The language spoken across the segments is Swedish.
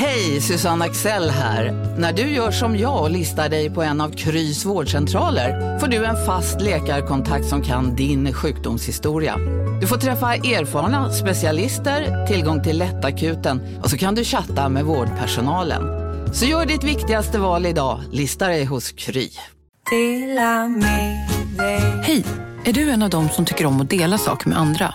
Hej, Susanne Axel här. När du gör som jag och listar dig på en av Krys vårdcentraler får du en fast läkarkontakt som kan din sjukdomshistoria. Du får träffa erfarna specialister, tillgång till lättakuten och så kan du chatta med vårdpersonalen. Så gör ditt viktigaste val idag, listar dig hos Kry. Hej! Är du en av dem som tycker om att dela saker med andra?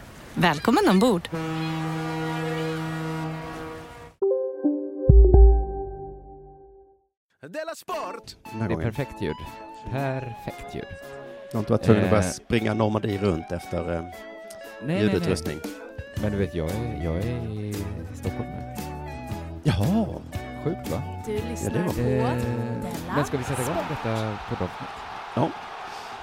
Välkommen ombord! Della Sport! Det är perfekt ljud. Perfekt ljud. Jag har inte varit tvungen att börja Eh. springa Normandie runt efter eh, Nej, ljudutrustning. nej. Men du vet, jag är, jag är i Stockholm nu. Jaha, Sjukt va? Du ja, lyssnar det var på Eh, Della men ska vi sätta igång Sport. detta poddavsnitt? Ja.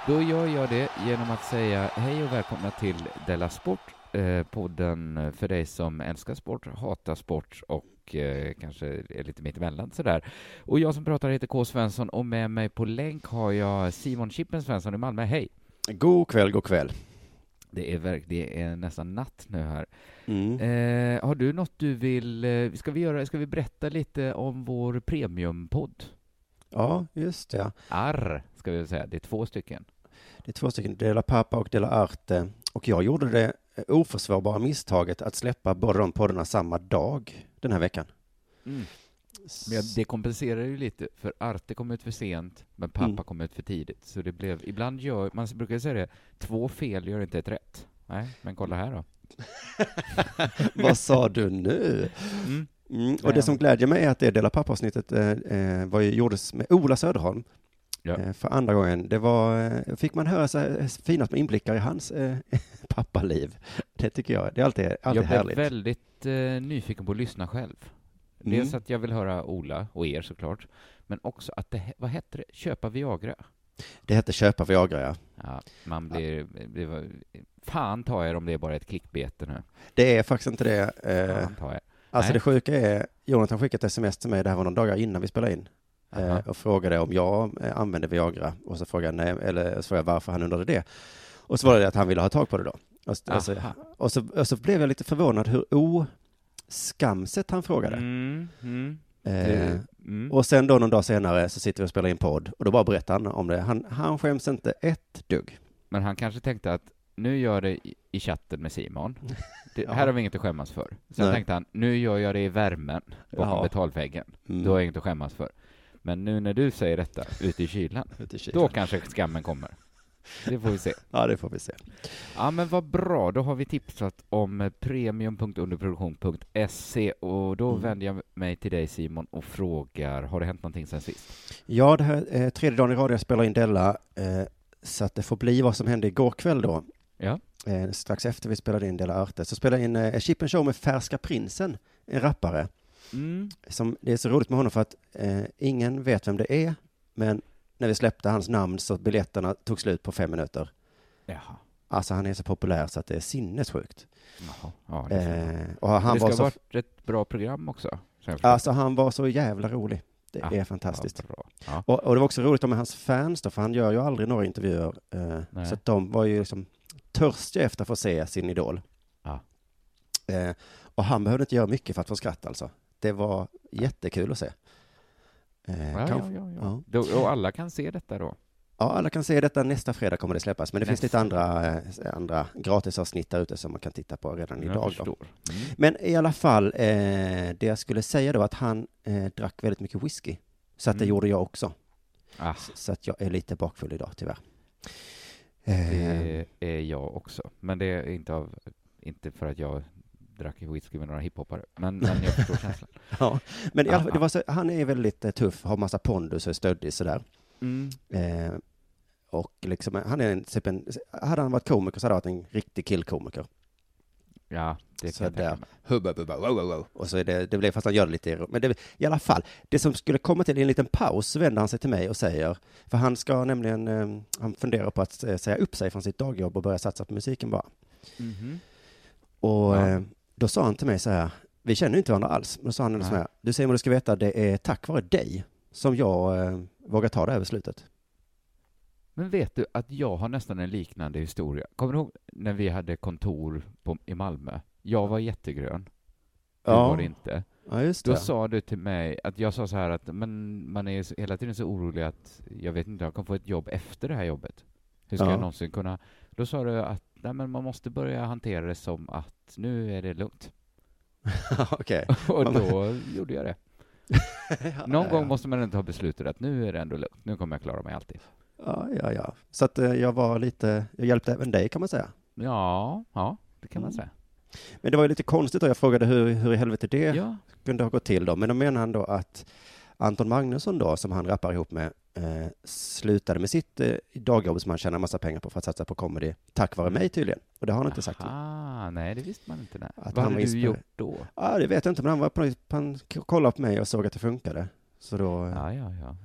Då gör jag det genom att säga hej och välkomna till Della Sport, eh, podden för dig som älskar sport, hatar sport och eh, kanske är lite mittemellan sådär. Och jag som pratar heter K. Svensson och med mig på länk har jag Simon Chippen Svensson i Malmö. Hej! god kväll, god kväll. Det är, verk- det är nästan natt nu här. Mm. Eh, har du något du vill, eh, ska vi, göra, ska vi berätta lite om vår premiumpodd? Ja, just det. Arr, ska vi säga. Det är två stycken. Det är två stycken, Dela Pappa och Dela Arte. Och jag gjorde det eh, oförsvarbara misstaget att släppa båda de poddarna samma dag den här veckan. Men jag- det kompenserar ju lite, för Arte kom ut för sent, men pappa Mm. kom ut för tidigt. Så det blev, ibland gör, man brukar säga det, två fel gör inte ett rätt. Nej, men kolla här då. Vad sa du nu? Mm. Mm. Och det som men- glädjer mig är att det Dela Pappa-avsnittet eh, eh, var ju, gjordes med Ola Söderholm Ja. eh, för andra gången. Det var, eh, fick man höra så här fina små inblickar i hans eh, pappaliv. Det tycker jag, det är alltid, alltid Jag blev härligt. väldigt eh, nyfiken på att lyssna själv. Mm. Dels att jag vill höra Ola och er såklart, men också att det, vad hette det? Köpa Viagra? Det hette Köpa Viagra, ja. Ja, man blir, var, fan tar er om det är bara ett klickbete nu. Det är faktiskt inte det. Eh, alltså Nej. det sjuka är, Jonathan skickade ett sms till mig, det här var några dagar innan vi spelade in, Aha. eh, och frågade om jag eh, använde Viagra. Och så frågade nej, eller så frågade jag varför han undrade det. Och så var det att han ville ha tag på det då. Och, så- och, så, Aha. och, så, blev jag lite förvånad hur oskamset han frågade. Mm, mm, Eh, mm. och sen då någon dag senare så sitter vi och spelar in podd och då bara berättar han om det. Han, han skäms inte ett dugg. Men han kanske tänkte att nu gör det i, i chatten med Simon. Det, Ja. Här har vi inget att skämmas för. Sen Nej. tänkte han, nu gör jag det i värmen bakom Ja. betalväggen. Mm. Då har jag inget att skämmas för. Men nu när du säger detta ute i kylan, Ute i kylan. då kanske skammen kommer. Det får vi se. Ja, det får vi se. Ja men vad bra, då har vi tipsat om premium.underproduktion.se och då Mm. vänder jag mig till dig Simon och frågar, har det hänt någonting sen sist? Ja, det här är tredje dagen i rad jag spelar in Della, eh, så att det får bli vad som hände igår kväll då. Ja. Eh, strax efter vi spelade in Della Arte, så spelade jag in eh, Chip and Show med Färska Prinsen, en rappare. Mm. Som, det är så roligt med honom för att eh, ingen vet vem det är, men när vi släppte hans namn så biljetterna tog slut på fem minuter. Jaha. Alltså han är så populär så att det är sinnessjukt. Jaha. Ja, det, Eh, och han det var ska så, ha varit ett bra program också. alltså han var så jävla rolig. Det Ja, är fantastiskt. Ja. Ja. Och, och det var också roligt med hans fans då, för han gör ju aldrig några intervjuer. Eh, så att de var ju liksom törstiga efter att få se sin idol. Eh, och han behövde inte göra mycket för att få skratt alltså. Det var jättekul att se. Eh, Ja, kanske- ja, ja, ja. Då, och alla kan se detta då? Ja, alla kan se detta nästa fredag kommer det släppas, men det finns lite Nästa. andra, eh, andra gratisavsnitt där ute som man kan titta på redan idag. Mm. Men i alla fall, eh, det jag skulle säga då att han eh, drack väldigt mycket whisky. Så att det Mm. gjorde jag också. Ah, Så, så att jag är lite bakfull idag tyvärr. Det är jag också. Men det är inte, av, inte för att jag drack whisky med några hiphoppare. Men, men jag förstår känslan. ja. Men Ah, det var så, han är väldigt eh, tuff, har massa pondus och är stöddig sådär. Mm. Eh, och liksom, han är en, typ en, hade han varit komiker så hade han varit en riktig killkomiker. Ja, det kan Så jag tänka där. mig. Hubba, bubba, wow, wow, wow. Och så är det, det blev fast han gör det lite, men det, i alla fall, det som skulle komma till i en liten paus så vänder han sig till mig och säger, för han ska nämligen, eh, han funderar på att eh, säga upp sig från sitt dagjobb och börja satsa på musiken bara. Mhm. Och Ja. eh, då sa han till mig så här, vi känner inte varandra alls, men då sa han så här, du Simon, du ska veta, det är tack vare dig som jag eh, vågar ta det här beslutet. Men vet du att jag har nästan en liknande historia? Kommer du ihåg när vi hade kontor på, i Malmö? Jag var jättegrön. Du Ja. var det inte. Ja, just Då det. sa du till mig att jag sa så här att men man är hela tiden så orolig att jag vet inte, jag kan få ett jobb efter det här jobbet. Hur ska Ja. jag någonsin kunna? Då sa du att nej, men man måste börja hantera det som att nu är det lugnt. Okej. Och Ja, då gjorde jag det. Någon gång måste man ändå ta beslutet att nu är det ändå lugnt. Nu kommer jag klara mig alltid. Ja, ja, ja. Så att eh, jag var lite, jag hjälpte även dig kan man säga. Ja, ja, det kan man Mm. säga. Men det var ju lite konstigt då, jag frågade hur, hur i helvete det Ja, kunde ha gått till då. Men då menar han då att Anton Magnusson då, som han rappar ihop med, eh, slutade med sitt eh, dagjobb som han tjänar massa pengar på för att satsa på comedy, tack vare mig tydligen. Och det har han inte sagt. Nej det visste man inte. Nej. Att Vad han hade du gjort då? Ja, det vet jag inte, men han var på han kollade på mig och såg att det funkade. Så då, eh, Ja, ja, ja.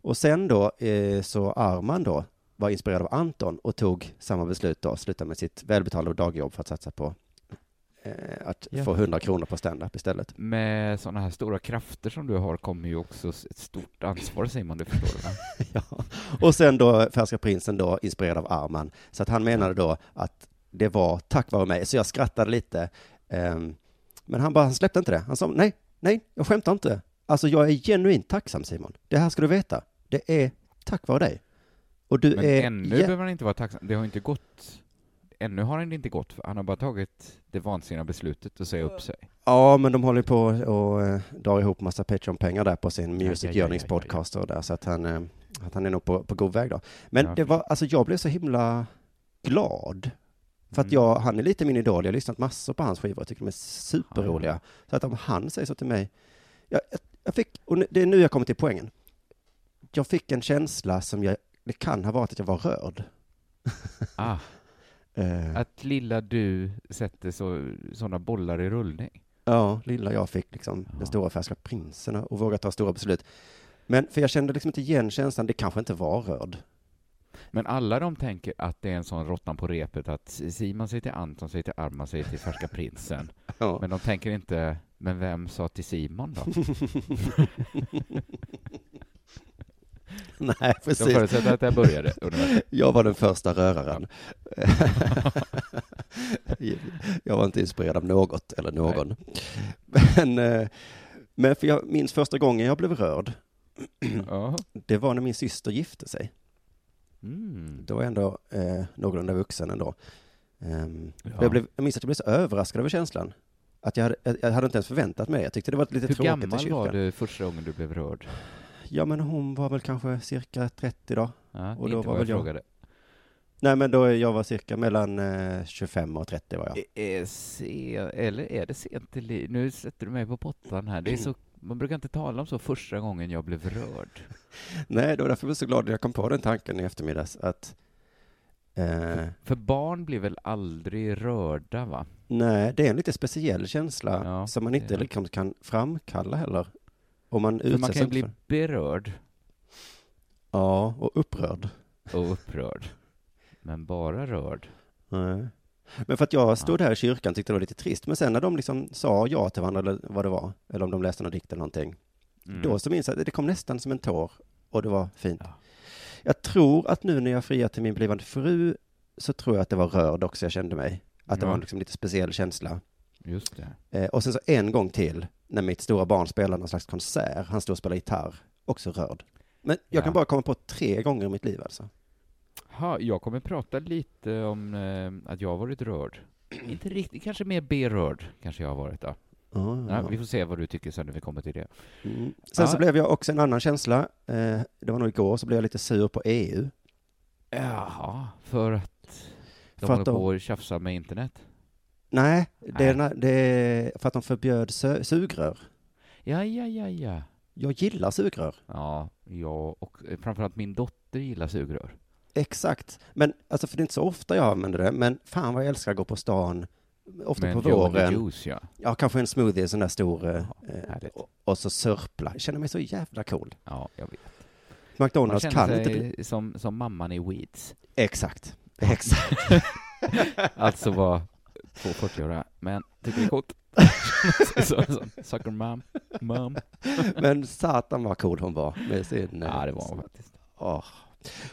Och sen då, eh, så Arman då var inspirerad av Anton och tog samma beslut då, sluta med sitt välbetalda dagjobb för att satsa på att Ja. få 100 kronor på stand-up istället. Med sådana här stora krafter som du har kommer ju också ett stort ansvar Simon, det förstår du va? ja. Och sen då Färska Prinsen då, inspirerad av Arman. Så att han menade då att det var tack vare mig, så jag skrattade lite. Ehm, men han bara, han släppte inte det. Han sa, nej, nej, jag skämtar inte. Alltså jag är genuint tacksam Simon. Det här ska du veta. Det är tack vare dig. Och du Men är... ännu behöver han inte vara tacksam. Det har inte gått. Ännu har han inte gått. för Han har bara tagit det vansinniga beslutet att säga upp sig. Ja, men de håller på och eh, drar ihop massa Patreon-pengar där på sin Ja, ja, Music ja, ja, ja, ja. där, så att han, eh, att han är nog på, på god väg då. Men Ja, det var, alltså jag blev så himla glad. För att Mm. jag, han är lite min idol, jag har lyssnat massor på hans skivor, jag tycker de är superroliga. Så att om han säger så till mig, jag, jag, jag fick, och nu- det är nu jag kommer till poängen. Jag fick en känsla som jag, det kan ha varit att jag var rörd. Ah, Eh, att lilla du sätter så, sådana bollar i rullning. Ja, lilla jag fick liksom Ja. den stora färska prinsen och våga ta stora beslut. Men för jag kände liksom inte igen känslan, det kanske inte var rörd. Men alla de tänker att det är en sån råttan på repet att Simon säger till Anton, säger till Arman, säger till Färska Prinsen. Ja. Men de tänker inte, men vem sa till Simon då? Nej, precis. förutsätter att det började. Jag var den första röraren. jag var inte inspirerad av något eller någon. Men, eh, men för jag minns första gången jag blev rörd, det var när min syster gifte sig. Mm. Då var jag ändå eh, någorlunda vuxen ändå. Um, Ja. jag, blev, jag minns att jag blev så överraskad över känslan. Att jag hade, jag jag hade inte ens förväntat mig. Jag tyckte det var lite Hur tråkigt i gammal kyrkan. var du första gången du blev rörd? Ja, men hon var väl kanske cirka 30 då. Ja, Och då inte var vad jag jag- frågade. Nej, men då jag var cirka mellan eh, 25 och 30 var jag. Är se, eller är det sent i livet? Nu sätter du mig på pottan här. Det är så, man brukar inte tala om så första gången jag blev rörd. Nej, det var därför jag var så glad att jag kom på den tanken i eftermiddags att eh, För barn blir väl aldrig rörda, va? nej, det är en lite speciell känsla Ja, som man inte är liksom kan framkalla heller. Om man För man utsätts kan ju bli för- berörd Ja, och upprörd. och upprörd. Men bara rörd. Nej. Men för att jag stod här i kyrkan tyckte det var lite trist, men sen när de liksom sa ja till varandra eller vad det var, eller om de läste någon dikt eller någonting, Mm. då så minns jag att det kom nästan som en tår och det var fint. Ja. Jag tror att nu när jag friar till min blivande fru så tror jag att det var rörd också jag kände mig. Att det Ja. var en liksom lite speciell känsla. Just det. Eh, och sen så en gång till när mitt stora barn spelade någon slags konsert, han stod och spelade gitarr, också rörd. Men jag Ja. kan bara komma på tre gånger i mitt liv alltså. Ha, jag kommer prata lite om eh, att jag har varit rörd. Inte riktigt, kanske mer berörd kanske jag har varit då. Ja, Ja, vi får se vad du tycker sen när vi kommer till det. Mm. Sen Ja. så blev jag också en annan känsla, eh, det var nog igår, så blev jag lite sur på EU. Jaha, för att de För håller att de- på att tjafsa med internet? Nej, det Nej. det är för att de förbjöd sö- sugrör. Ja, ja, ja, ja. Jag gillar sugrör. Ja, jag och eh, framförallt min dotter gillar sugrör. Exakt. Men, alltså för det är inte så ofta jag använder det, men fan vad jag älskar att gå på stan ofta Men på våren. Juice, ja. Ja, kanske en smoothie, sån där stor. eh, eh, härligt. och, och så sörpla. Jag känner mig så jävla cool. Ja, jag vet. Man McDonalds känner kan sig inte bli... som, som mamman i Weeds. Exakt. Exakt. Alltså var två 40-åriga män tycker det är coolt. så, så, sucker mom, mom. Men satan vad cool hon var med sin... eh, Ja, det var hon faktiskt. Åh.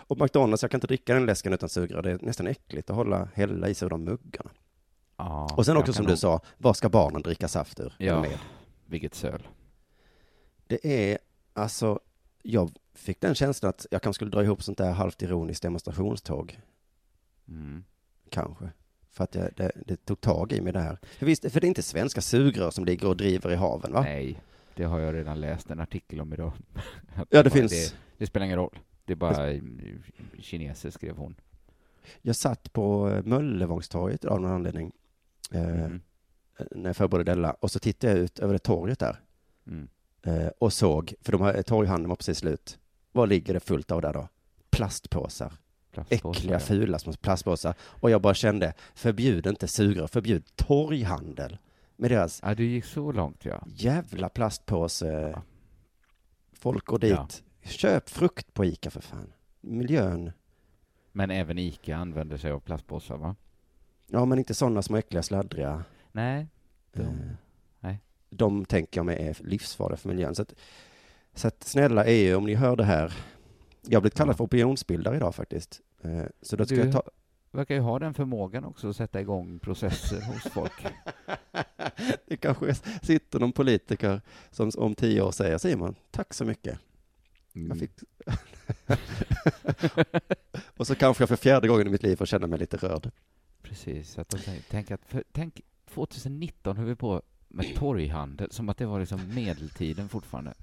Och McDonalds, jag kan inte dricka den läsken utan sugrör. Det är nästan äckligt att hålla, hälla i sig ur de muggarna. Ja, Och sen också som nog- du sa, vad ska barnen dricka saft ur? Ja, Med? vilket söl. Det är, alltså, jag fick den känslan att jag kanske skulle dra ihop sånt där halvt ironiskt demonstrationståg. Mm. Kanske. För att det, det, det tog tag i mig det här. För visst, för det är inte svenska sugrör som ligger och driver i haven, va? Nej, det har jag redan läst en artikel om idag. Ja, det bara- finns. Det, det spelar ingen roll. Det är bara kineser, skrev hon. Jag satt på eh, Möllevångstorget av någon anledning. Eh, Mm. När jag förberedde Della. Och så tittade jag ut över det torget där. Mm. Eh, och såg, för de här torghandeln var precis slut. Vad ligger det fullt av där då? Plastpåsar. Plastpåsar, Äckliga, ja. fula små plastpåsar. Och jag bara kände, förbjud inte sugrör, förbjud torghandel. Med deras Ja, du gick så långt, ja. jävla plastpåse. Ja. Folk går dit. Ja. Köp frukt på Ica för fan. Miljön. Men även ICA använder sig av plastpåsar, va? Ja, men inte sådana små äckliga sladdriga. Nej. De, Eh, nej. De tänker jag mig är livsfarliga för miljön. Så att, så att snälla EU, om ni hör det här. Jag har blivit kallad för opinionsbildare idag faktiskt. Eh, Så då ska Du- jag ta... verkar ju ha den förmågan också att sätta igång processer hos folk. Det kanske sitter någon politiker som om tio år säger Simon, tack så mycket. Mm. Fick... Och så kanske jag för fjärde gången i mitt liv får känna mig lite rörd. Precis, att de tänk, tänk att, för, tänk 2019 höll vi på med torghandel, som att det var liksom medeltiden fortfarande.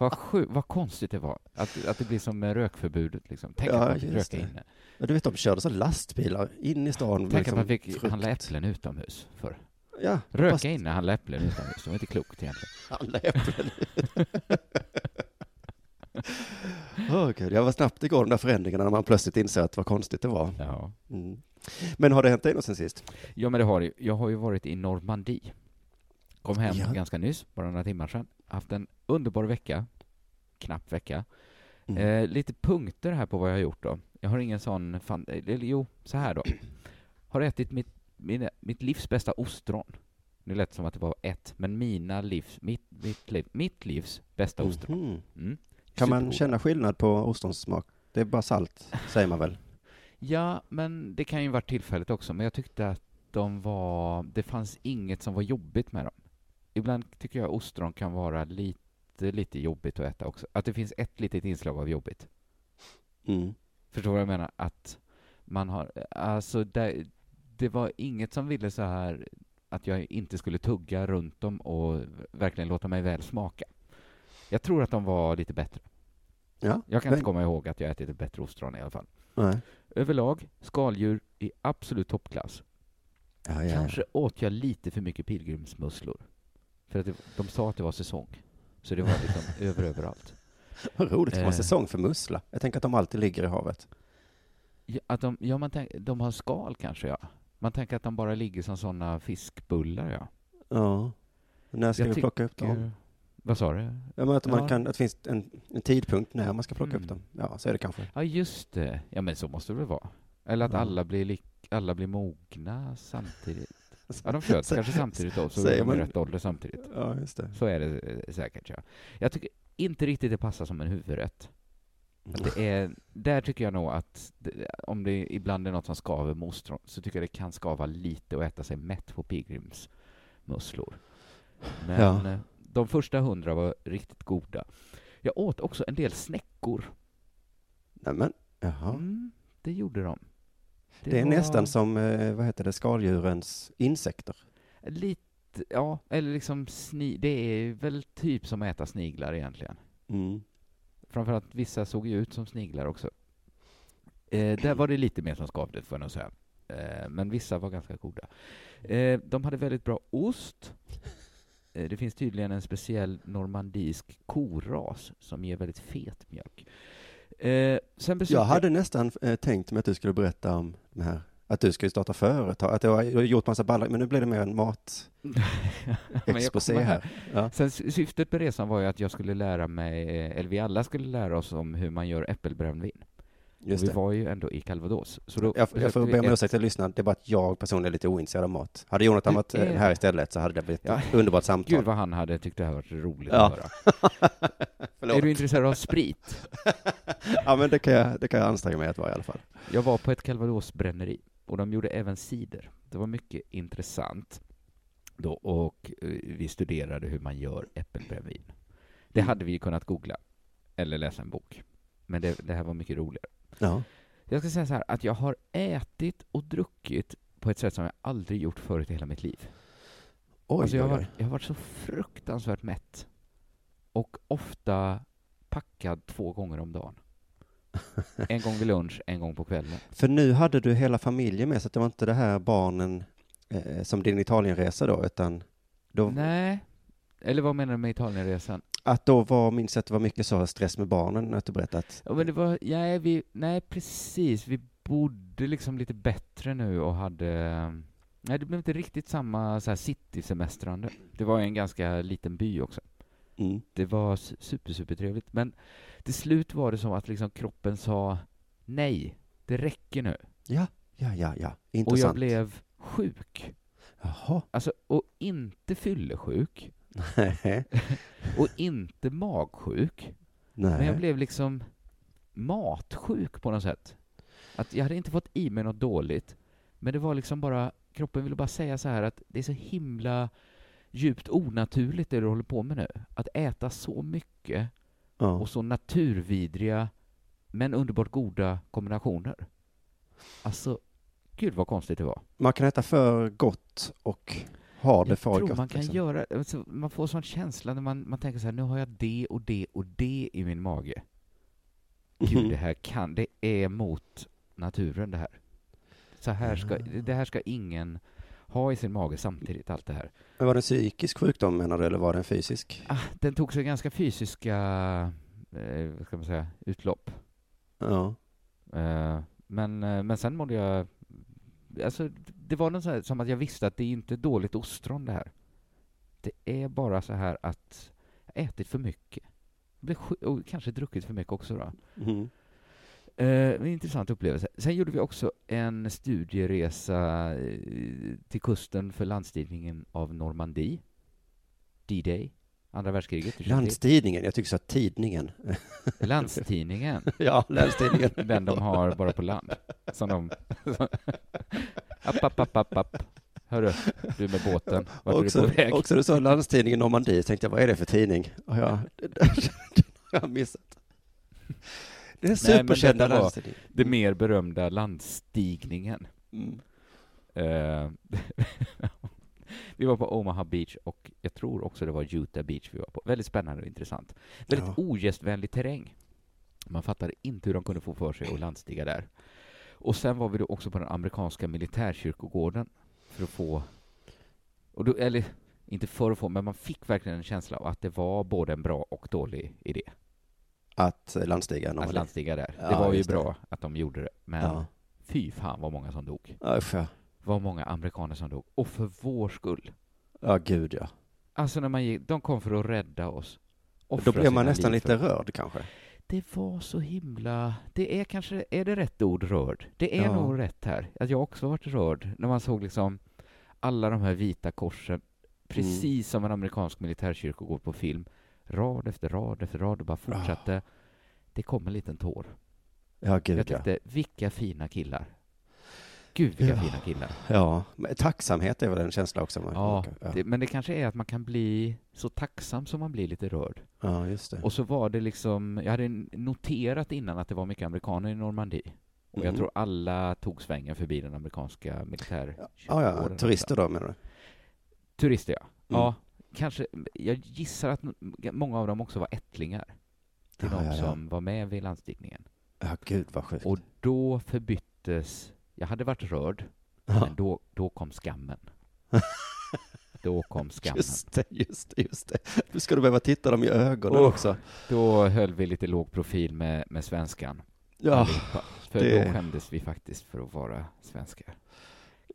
Vad, sju, vad konstigt det var, att, att det blir som med rökförbudet liksom. Tänk Ja, att man fick röka det. inne. Ja, du vet, de körde så lastbilar in i stan. Tänk liksom att man fick frukt. handla äpplen utomhus för. Ja, Röka fast inne, handla äpplen utomhus. Det var inte klokt egentligen. handla äpplen. Åh gud, jag var snabbt igår de där förändringarna när man plötsligt insåg att vad konstigt det var. Ja. Mm. Men har det hänt dig något sen sist? ja, men det har det. Jag har ju varit i Normandie. Kom hem Ja. ganska nyss, bara några timmar sedan. Haft en underbar vecka. Knapp vecka. Mm. Eh, lite punkter här på vad jag har gjort då. Jag har ingen sån, fan, eller jo, så här då. Har ätit mitt, mina, mitt livs bästa ostron. Nu lät det som att det var ett, men mina livs, mitt, mitt, liv, mitt livs bästa ostron. Mhm. Mm. Kan man känna skillnad på ostrons smak? Det är bara salt, säger man väl? Ja, men det kan ju vara tillfälligt också, men jag tyckte att de var, det fanns inget som var jobbigt med dem. Ibland tycker jag ostron kan vara lite, lite jobbigt att äta också. Att det finns ett litet inslag av jobbigt. Mm. Förstår du vad jag menar? Att man har, alltså det, det var inget som ville så här att jag inte skulle tugga runt dem och verkligen låta mig väl smaka. Jag tror att de var lite bättre. Ja, Jag kan men- inte komma ihåg att jag ätit ett bättre ostron i alla fall. Nej. Överlag, skaldjur i absolut toppklass. Ja, ja. Kanske åt jag lite för mycket pilgrimsmusslor. För att det, de sa att det var säsong. Så det var liksom över överallt. Vad roligt, det var Eh. säsong för mussla. Jag tänker att de alltid ligger i havet. Ja, att de, ja, man tänk, de har skal kanske, ja. Man tänker att de bara ligger som sådana fiskbullar, ja. Ja. När ska Jag vi plocka upp tycker- dem? Vad sa du? Ja, men att, man Ja. kan, att det finns en, en tidpunkt när man ska plocka Mm. upp dem. Ja, så är det kanske. Ja, just det. Ja, men så måste det väl vara. Eller att Ja. alla blir, lik, alla blir mogna samtidigt. Ja, de föds kanske samtidigt då, så de är rätt ålder samtidigt. Ja, just det. Så är det eh, säkert, ja. Jag tycker inte riktigt det passar som en huvudrätt. Att det är, där tycker jag nog att det, om det ibland är något som skaver med ostron så tycker jag det kan skava lite och äta sig mätt på pilgrimsmusslor. Men Ja. eh, de första hundra var riktigt goda. Jag åt också en del snäckor. Nej, men, jaha. Mm, det gjorde de. Det, är var nästan som, eh, vad heter det, skaldjurens insekter. Lite, ja, eller liksom sni, det är väl typ som att äta sniglar egentligen. Mm. Framförallt vissa såg ju ut som sniglar också. Eh, där var det lite mer som skavde, får jag nog säga. Eh, men vissa var ganska goda. Eh, de hade väldigt bra ost. Eh, det finns tydligen en speciell normandisk koras som ger väldigt fet mjölk. Eh, sen besökte Jag hade nästan eh, tänkt mig att du skulle berätta om de här Att du ju starta företag, att du har gjort massa ballar, men nu blir det mer en mat Men jag exposé kommer här. Ja. Sen sy- syftet med resan var ju att jag skulle lära mig, eh, eller vi alla skulle lära oss om hur man gör äppelbrännvin. Och Just vi det. var ju ändå i Calvados. Så då Jag, jag får be om ett- ursäkt till lyssnarna, det är bara att jag personligen är lite ointresserad av mat. Hade Jonathan varit eh, är- här istället så hade det blivit Ja. ett underbart samtal. Gud vad han hade tyckt det här varit roligt Ja. att höra. Är du intresserad av sprit? ja, men det kan, jag, det kan jag anstränga mig att vara i alla fall. Jag var på ett Calvados-bränneri och de gjorde även cider. Det var mycket intressant då och eh, vi studerade hur man gör äppelbrännvin. Det hade vi kunnat googla eller läsa en bok. Men det, det här var mycket roligare. Ja. Jag ska säga så här att jag har ätit och druckit på ett sätt som jag aldrig gjort förut i hela mitt liv. Oj, alltså jag, har jag har varit så fruktansvärt mätt. Och ofta packad två gånger om dagen. En gång vid lunch, en gång på kvällen. För nu hade du hela familjen med, så det var inte det här barnen eh, som din Italienresa då, utan då, Nej. Eller vad menar du med Italienresan? Att då var, minns jag att det var mycket så stress med barnen, att du berättat. Ja, men det var, nej, vi, nej, precis. Vi bodde liksom lite bättre nu och hade... Nej, det blev inte riktigt samma så här citysemestrande. Det var en ganska liten by också. Mm. Det var su- super, super trevligt. Men till slut var det som att liksom kroppen sa nej, det räcker nu. Ja, ja, ja, ja. Och Intressant. jag blev sjuk. Jaha. Alltså, och inte fyllesjuk. Nej. Och inte magsjuk. Men jag Nej. blev liksom matsjuk på något sätt. Att jag hade inte fått i mig något dåligt, men det var liksom bara, kroppen ville bara säga så här att det är så himla djupt onaturligt det du håller på med nu. Att äta så mycket Ja. och så naturvidriga men underbart goda kombinationer. Alltså, gud vad konstigt det var. Man kan äta för gott och ha det Jag för tror gott. man kan liksom. göra, alltså, man får sån känsla när man, man tänker så här, nu har jag det och det och det i min mage. Gud, Mhm. det här kan, det är mot naturen det här. Så här ska, det här ska ingen ha i sin mage samtidigt, allt det här. Men var det en psykisk sjukdom menar du, eller var det en fysisk? Ah, den tog sig ganska fysiska, eh, vad ska man säga, utlopp. Ja. Eh, men, eh, men sen mådde jag, alltså det var något så här, som att jag visste att det är inte dåligt ostron det här. Det är bara så här att jag ätit för mycket. Och kanske druckit för mycket också då. Mhm. Eh, en intressant upplevelse. Sen gjorde vi också en studieresa eh, till kusten för landstigningen av Normandie. D-Day, andra världskriget. Landstidningen, jag tycker så att tidningen. Landstidningen, ja, Länstidningen. den de har bara på land. Som de... app, app, app, app, app. Hörru, du med båten, vart är du också, på väg? också du sa Landstidningen Normandie, tänkte jag, vad är det för tidning? Och jag, den har jag missat. Det är superkända Landstidningen. Det mer berömda landstigningen. Mm. Vi var på Omaha Beach och jag tror också det var Utah Beach vi var på. Väldigt spännande och intressant. Väldigt Ja. ogästvänlig terräng. Man fattade inte hur de kunde få för sig att landstiga där. Och sen var vi då också på den amerikanska militärkyrkogården för att få, och då, eller inte för att få, men man fick verkligen en känsla av att det var både en bra och dålig idé Att landstiga att landstiga där. Ja, det var ju just det. bra att de gjorde det, men Ja. fy fan vad många som dog. Usch, ja. Vad många amerikaner som dog. Och för vår skull. ja, gud ja. Alltså när man gick, de kom för att rädda oss. Då blev man nästan lite rörd kanske. Det var så himla... Det är kanske, är det rätt ord, rörd? Det är Ja. nog rätt här. Att jag också varit rörd när man såg liksom alla de här vita korsen, precis Mm. som en amerikansk militärkyrkogård på film. Rad efter rad efter rad och bara fortsatte. Det kom en liten tår. Ja, Jag gud ja. tyckte, vilka fina killar. Gud vilka Ja. fina killar. Ja, men tacksamhet är väl en känsla också. Man, Ja, ja. det, men det kanske är att man kan bli så tacksam som man blir lite rörd. ja, just det. Och så var det liksom, jag hade noterat innan att det var mycket amerikaner i Normandie. Och jag Mm. tror alla tog svängen förbi den amerikanska militär... Ja, ja, turister då menar du? Turister, ja. Mm. Ja, kanske, jag gissar att många av dem också var ättlingar till Ja, de som var med vid landstigningen. Ja, gud vad sjukt. Och då förbyttes, jag hade varit rörd, ja, men då, då kom skammen. då kom skammen. just det, just det, just det. Nu ska du behöva titta dem i ögonen Oh. också. Då höll vi lite låg profil med, med svenskan. Ja, allihopa. För Det- då skämdes vi faktiskt för att vara svenskar.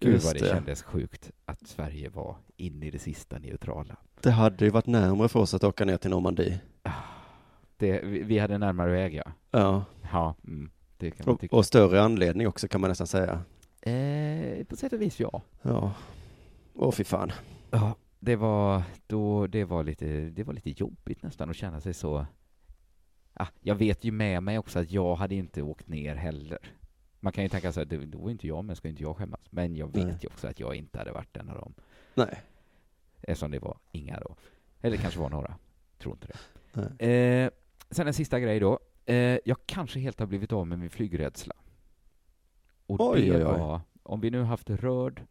Gud Just vad det, det. kändes sjukt att Sverige var in i det sista neutrala. Det hade ju varit närmare för oss att åka ner till Normandie. Det, vi, vi hade närmare väg, ja. Ja, Ja, mm, det kan man och, tycka. och större anledning också kan man nästan säga. Eh, på sätt och vis, ja. Ja. Åh fy fan. Ja, det var, då, det var lite, det var lite jobbigt nästan att känna sig så... Ah, jag vet ju med mig också att jag hade inte åkt ner heller. Man kan ju tänka så här, det- då var inte jag med, ska inte jag skämmas? Men jag vet Nej. ju också att jag inte hade varit en av dem. Nej. Eftersom det var inga då. Eller kanske var några. Tror inte det. Eh, sen en sista grej då. Eh, jag kanske helt har blivit av med min flygrädsla. Och Oj, det oj, oj. var, om vi nu haft rörd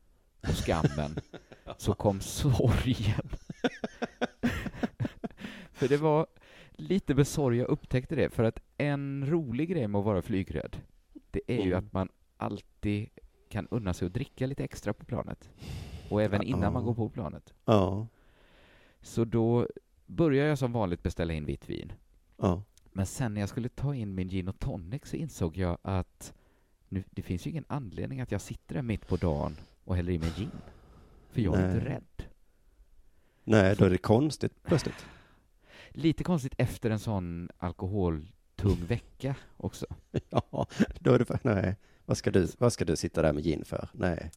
och skammen, så kom sorgen. för det var lite med sorg jag upptäckte det, för att en rolig grej med att vara flygrädd, det är ju Mm. att man alltid kan unna sig att dricka lite extra på planet. Och även innan man Ja. går på planet. Ja. Så då började jag som vanligt beställa in vitt vin. Ja. Men sen när jag skulle ta in min gin och tonic så insåg jag att nu, det finns ju ingen anledning att jag sitter där mitt på dagen och häller i mig gin. För jag är Nej. inte rädd. Nej, då är det konstigt plötsligt. Lite konstigt efter en sån alkoholtung vecka också. Ja, då är det för, nej. Vad ska, du, vad ska du sitta där med gin för? Nej.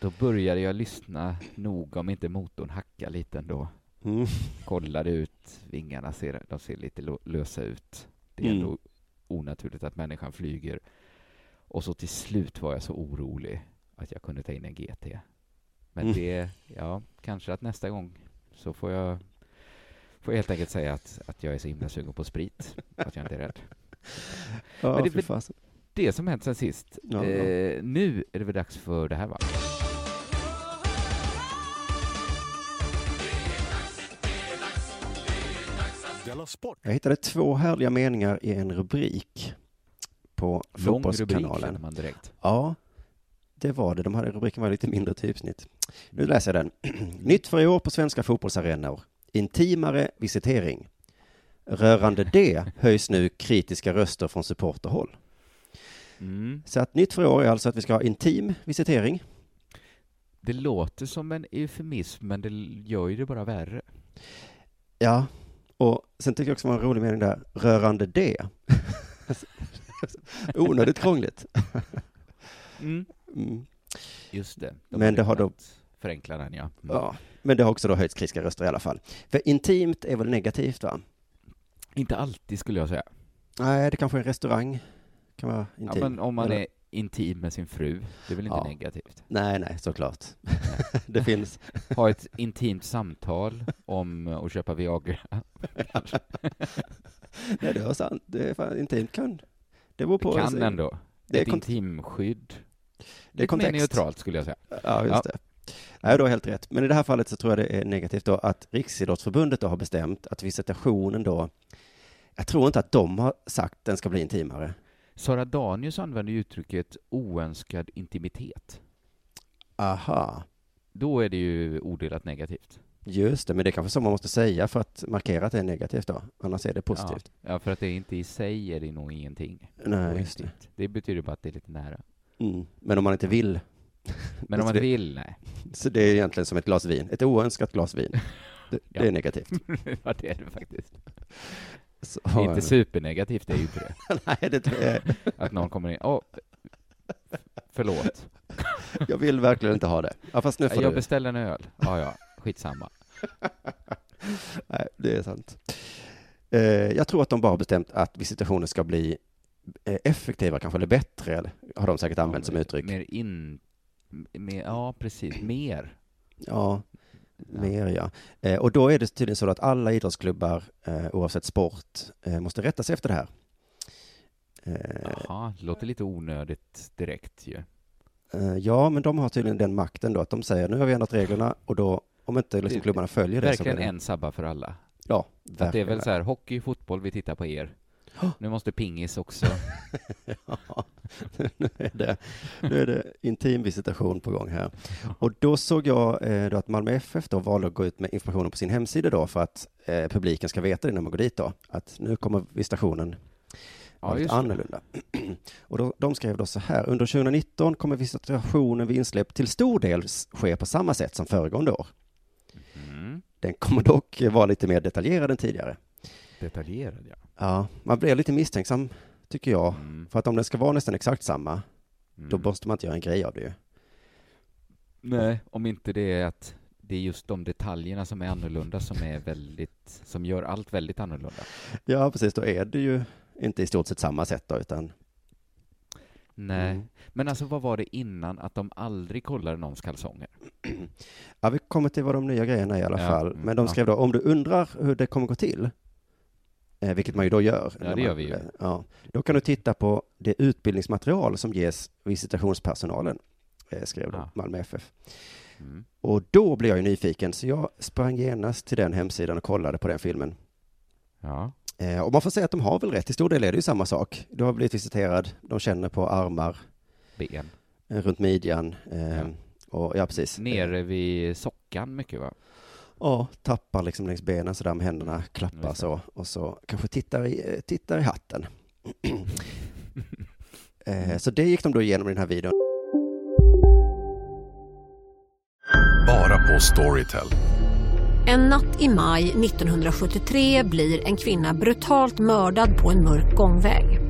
Då började jag lyssna noga om inte motorn hackar lite ändå. Mm. Kollade ut, vingarna ser, de ser lite lösa ut. Det är Mm. ändå onaturligt att människan flyger. Och så till slut var jag så orolig att jag kunde ta in en GT. Men Mm. det, ja, kanske att nästa gång så får jag, får jag helt enkelt säga att, att jag är så himla sugen på sprit, att jag inte är rädd. Ja, Men det-. Det som hänt sen sist. Ja, ja. eh, nu är det väl dags för det här va? Della Sport! Jag hittade två härliga meningar i en rubrik på Lång Fotbollskanalen. känner man direkt. Ja, det var det. De hade, rubriken var lite mindre typsnitt. Nu läser jag den. Nytt för i år på svenska fotbollsarenor. Intimare visitering. Rörande det höjs nu kritiska röster från supporterhåll. Mm. Så att nytt för i år är alltså att vi ska ha intim visitering. Det låter som en eufemism, men det gör ju det bara värre. Ja, och sen tycker jag också det var en rolig mening där. Rörande det. Onödigt krångligt. Mm. Just det. De Men det har då- Förenkla den, ja. Mm. Ja, men det har också då höjts kritiska röster i alla fall. För intimt är väl negativt va? Inte alltid skulle jag säga. Nej, det kanske är en restaurang. Kan vara Ja, intim. men om man Eller- är intim med sin fru, det är väl inte Ja. negativt? Nej, nej, såklart. det finns. Ha ett intimt samtal om att köpa Viagra. Nej, det är sant. Det är fan intimt kan. Det beror på. Det kan ändå. Det är ett intimskydd. Det är Lite mer kontext. neutralt skulle jag säga. Ja, just Ja. det. Nej, du har helt rätt. Men i det här fallet så tror jag det är negativt då att Riksidrottsförbundet då har bestämt att visitationen då, jag tror inte att de har sagt att den ska bli intimare. Sara Danius använder uttrycket oönskad intimitet. Aha, Då är det ju odelat negativt. just det, men det är kanske så man måste säga för att markera att det är negativt då, annars är det positivt. Ja, ja, för att det är inte i sig är det nog ingenting. Nej, just det. Det betyder bara att det är lite nära. Mm. Men om man inte vill, Men om man vill, nej. så det är egentligen som ett glas vin, ett oönskat glas vin. Det, Ja. det är negativt. ja, det är det faktiskt. Så, inte supernegativt, det är ju inte det. Nej, det tror jag. Att någon kommer in, åh, förlåt. Jag vill verkligen inte ha det. Ja, fast nu får Jag du. beställde en öl. Ja, ja, skitsamma. Nej, det är sant. Eh, jag tror att de bara har bestämt att visitationen ska bli eh, effektivare kanske, eller bättre, eller, har de säkert använt som uttryck. Mer in... Mer, ja, precis. Mer. Ja, Ja. Mer ja. Eh, och då är det tydligen så att alla idrottsklubbar, eh, oavsett sport, eh, måste rätta sig efter det här. Eh, Jaha, låter lite onödigt direkt ju. eh, ja, men de har tydligen den makten då, att de säger nu har vi ändrat reglerna och då, om inte liksom, klubbarna följer det så Verkligen blir det... en sabba för alla. Ja, För att det är verkligen. väl så här, hockey, fotboll, vi tittar på er. Nu måste pingis också. Ja, nu är det, nu är det intim visitation på gång här. Och då såg jag eh, då att Malmö FF då valde att gå ut med informationen på sin hemsida då för att eh, publiken ska veta det när man går dit då, att nu kommer visitationen Ja, lite annorlunda. Och då, de skrev då så här, under 2019 kommer visitationen vid insläpp till stor del ske på samma sätt som föregående år. Mm. Den kommer dock vara lite mer detaljerad än tidigare. Detaljerad, ja. Ja, man blir lite misstänksam, tycker jag. Mm. För att om den ska vara nästan exakt samma, då Mm. måste man inte göra en grej av det ju. Nej, om inte det är att det är just de detaljerna som är annorlunda som är väldigt, som gör allt väldigt annorlunda. Ja, precis, då är det ju inte i stort sett samma sätt då, utan Nej, Mm. men alltså vad var det innan att de aldrig kollade någons kalsonger? Ja, vi kommer till vad de nya grejerna är i alla Ja, fall. mm, Men de ja. skrev då, om du undrar hur det kommer gå till, eh, vilket man ju då gör. Ja, det man- gör vi ju. eh, Ja, då kan du titta på det utbildningsmaterial som ges visitationspersonalen, eh, skrev Ja. Malmö FF. Mm. Och då blev jag ju nyfiken, så jag sprang genast till den hemsidan och kollade på den filmen. Ja, Eh, och man får säga att de har väl rätt, till stor del är det ju samma sak. Du har blivit visiterad, de känner på armar, ben. runt midjan, eh, Ja. och ja, precis. Nere vid sockan mycket va? Ja, tappar liksom längs benen sådär med händerna, klappar så och så kanske tittar i, eh, tittar i hatten. eh, så det gick de då igenom i den här videon. Bara på Storytel. En natt i maj 1973 blir en kvinna brutalt mördad på en mörk gångväg.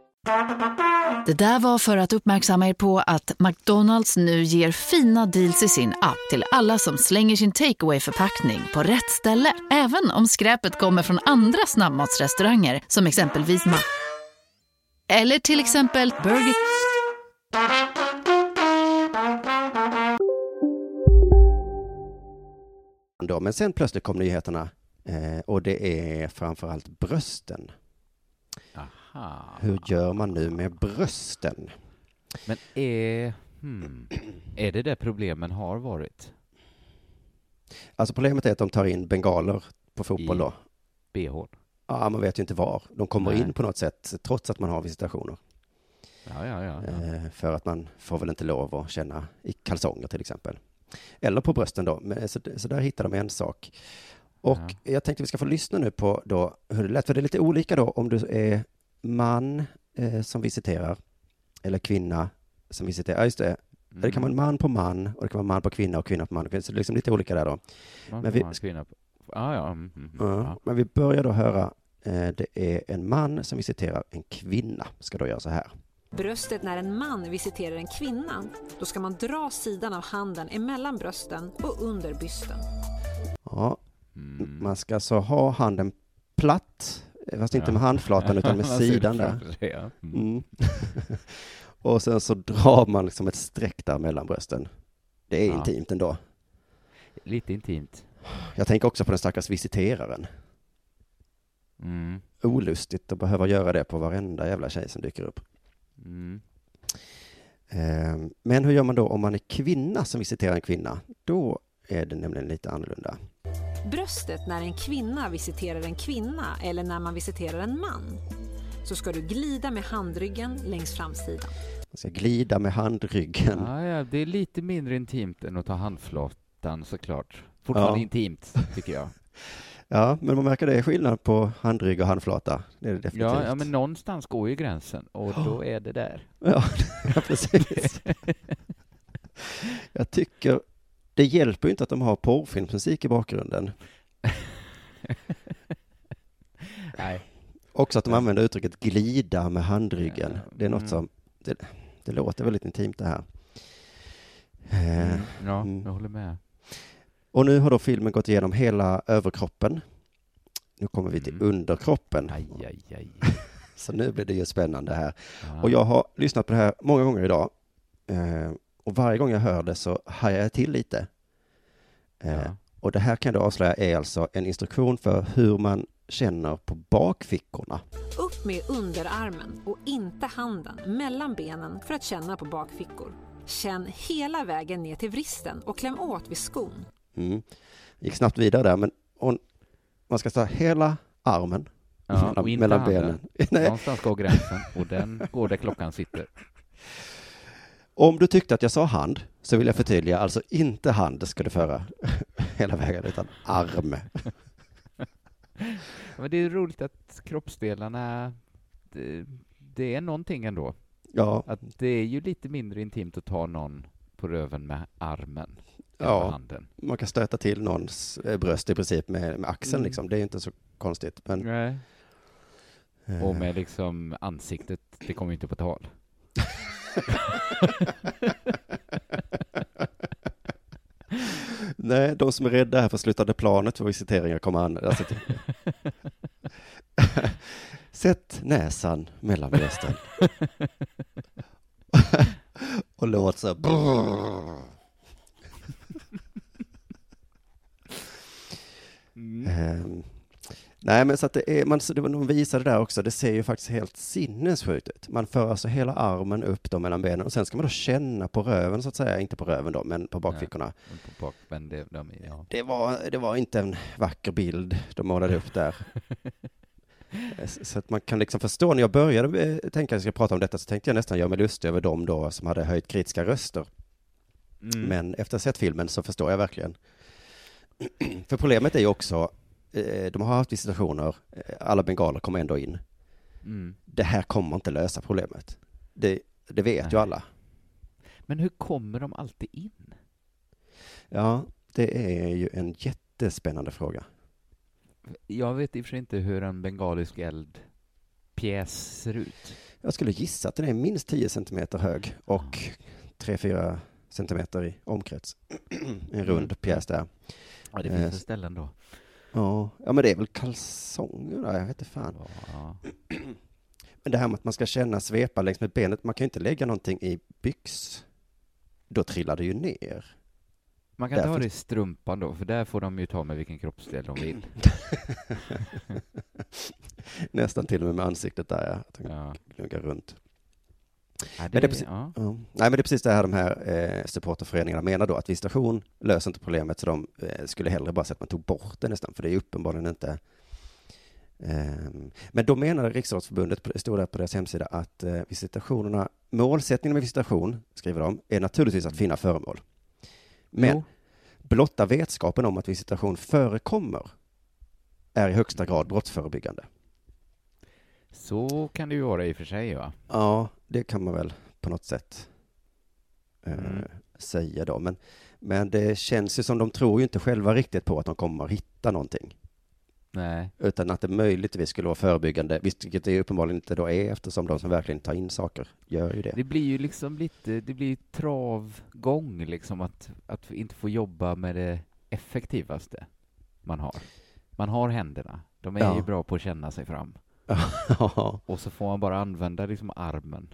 Det där var för att uppmärksamma er på att McDonalds nu ger fina deals i sin app till alla som slänger sin takeaway förpackning på rätt ställe. Även om skräpet kommer från andra snabbmatsrestauranger som exempelvis Ma... Eller till exempel Burger... Då. Men sen plötsligt kom nyheterna eh, och det är framförallt brösten. Aha. Hur gör man nu med brösten? Men är, hmm, är det det problemen har varit? Alltså problemet är att de tar in bengaler på fotboll I- då. BH? Ja, man vet ju inte var. De kommer Nej. in på något sätt trots att man har visitationer. Ja, ja, ja. ja. Eh, för att man får väl inte lov att känna i kalsonger till exempel. Eller på brösten då. Men, så, så där hittar de en sak. Och Ja. jag tänkte vi ska få lyssna nu på då hur det lät. För det är lite olika då om du är man eh, som visiterar eller kvinna som visiterar. Ja, just det. Det kan vara en man på man och det kan vara man på kvinna och kvinna på man. Så det är liksom lite olika där då. Man men vi- ha en kvinna på. Ja, ja. Mm, mm, Ja. ja. Men vi börjar då höra. Eh, det är en man som visiterar en kvinna. Ska då göra så här. Bröstet när en man visiterar en kvinna, då ska man dra sidan av handen emellan brösten och under bysten. Ja, Mm. Man ska alltså ha handen platt, fast inte med handflatan utan med sidan där. Mm. Mm. och sen så drar man liksom ett streck där mellan brösten. Det är Ja. intimt ändå. Lite intimt. Jag tänker också på den stackars visiteraren. Mm. Olustigt att behöva göra det på varenda jävla tjej som dyker upp. Mm. Eh, Men hur gör man då om man är kvinna som visiterar en kvinna? Då är det nämligen lite annorlunda. Bröstet när en kvinna visiterar en kvinna eller när man visiterar en man. Så ska du glida med handryggen längs framsidan. Man ska glida med handryggen. Ja, ja, det är lite mindre intimt än att ta handflatan såklart. Fortfarande Ja. intimt, tycker jag. Ja, men man märker det är skillnad på handrygg och handflata. Det är det definitivt. Ja, ja, men någonstans går ju gränsen och då är det där. Ja, ja, precis. Jag tycker det hjälper ju inte att de har porrfilmsmusik i bakgrunden. Nej. Också att de använder uttrycket glida med handryggen. Det är något Mm. som, det, det låter väldigt intimt det här. Eh, Mm, ja, mm. jag håller med. Och nu har då filmen gått igenom hela överkroppen. Nu kommer vi till Mm. underkroppen. Aj, aj, aj. Så nu blir det ju spännande här. Ja. Och jag har lyssnat på det här många gånger idag. Och varje gång jag hör det så hajar jag till lite. Eh, Ja. Och det här kan jag då avslöja är alltså en instruktion för hur man känner på bakfickorna. Upp med underarmen och inte handen mellan benen för att känna på bakfickor. Känn hela vägen ner till vristen och kläm åt vid skon. Mm. Gick snabbt vidare där, men hon, man ska ta hela armen Ja, mellan, och inte mellan handen. benen. Nej. Någonstans går gränsen och den går där klockan sitter. Om du tyckte att jag sa hand, så vill jag förtydliga, alltså inte hand ska du föra hela vägen, utan arm. Men det är roligt att kroppsdelarna, det, det är någonting ändå. Ja, Att det är ju lite mindre intimt att ta någon på röven med armen Ja. man kan stöta till någons eh, bröst i princip med, med axeln Mm. liksom. Det är inte så konstigt. Men, Nej. eh, Och med liksom ansiktet, det kommer inte på tal. Nej, de som är rädda här för slutande planet för visiteringar kommer an. Alltså, typ- Sätt näsan mellan brösten. och låt så. Mm. Ehm, nej, men så att det är, man, så det, de visade där också, det ser ju faktiskt helt sinnessjukt ut. Man för alltså hela armen upp då mellan benen och sen ska man då känna på röven så att säga, inte på röven då, men på bakfickorna. På bak, men det, de, ja. Det var, det var inte en vacker bild de målade upp där. Så att man kan liksom förstå, när jag började eh, tänka att jag ska prata om detta så tänkte jag nästan göra mig lustig över dem då som hade höjt kritiska röster. Mm. Men efter att ha sett filmen så förstår jag verkligen. För problemet är ju också, de har haft visitationer, eh, alla bengaler kommer ändå in. Mm. Det här kommer inte lösa problemet. Det, det vet ju Nej. alla. Men hur kommer de alltid in? Ja, det är ju en jättespännande fråga. Jag vet i och för sig inte hur en bengalisk eldpjäs ser ut. Jag skulle gissa att den är minst 10 centimeter hög och 3-4 centimeter i omkrets. en rund pjäs där. Ja, det Eh, finns ställen då. Ja, ja men det är väl kalsonger då, jag vet inte fan. Ja. Men det här med att man ska känna svepa längs med benet, man kan ju inte lägga någonting i byx. Då trillar det ju ner. Man kan ta Därför- det i strumpan då, för där får de ju ta med vilken kroppsdel de vill. Nästan till och med med ansiktet där, ja. Att de Ja. gnuggar runt. Ja, Men det är precis- ja. Ja. Nej, men det är precis det här de här eh, supporterföreningarna menar då, att visitation löser inte problemet, så de eh, skulle hellre bara säga att man tog bort det nästan, för det är uppenbarligen inte ehm, men då menar Riksidrottsförbundet, det stod där på deras hemsida, att eh, visitationerna, målsättningen med visitation, skriver de, är naturligtvis att finna föremål. Men Jo. blotta vetskapen om att visitation förekommer är i högsta grad brottsförebyggande. Så kan det ju vara i och för sig, va? Ja, det kan man väl på något sätt eh, Mm. säga då. Men, men det känns ju som de tror ju inte själva riktigt på att de kommer att hitta någonting. Nej. Utan att det möjligtvis skulle vara förebyggande, vilket det uppenbarligen inte då är eftersom de som verkligen tar in saker gör ju det. Det blir ju liksom lite, det blir travgång liksom att, att inte få jobba med det effektivaste man har. Man har händerna, de är Ja. ju bra på att känna sig fram. Och så får man bara använda liksom armen.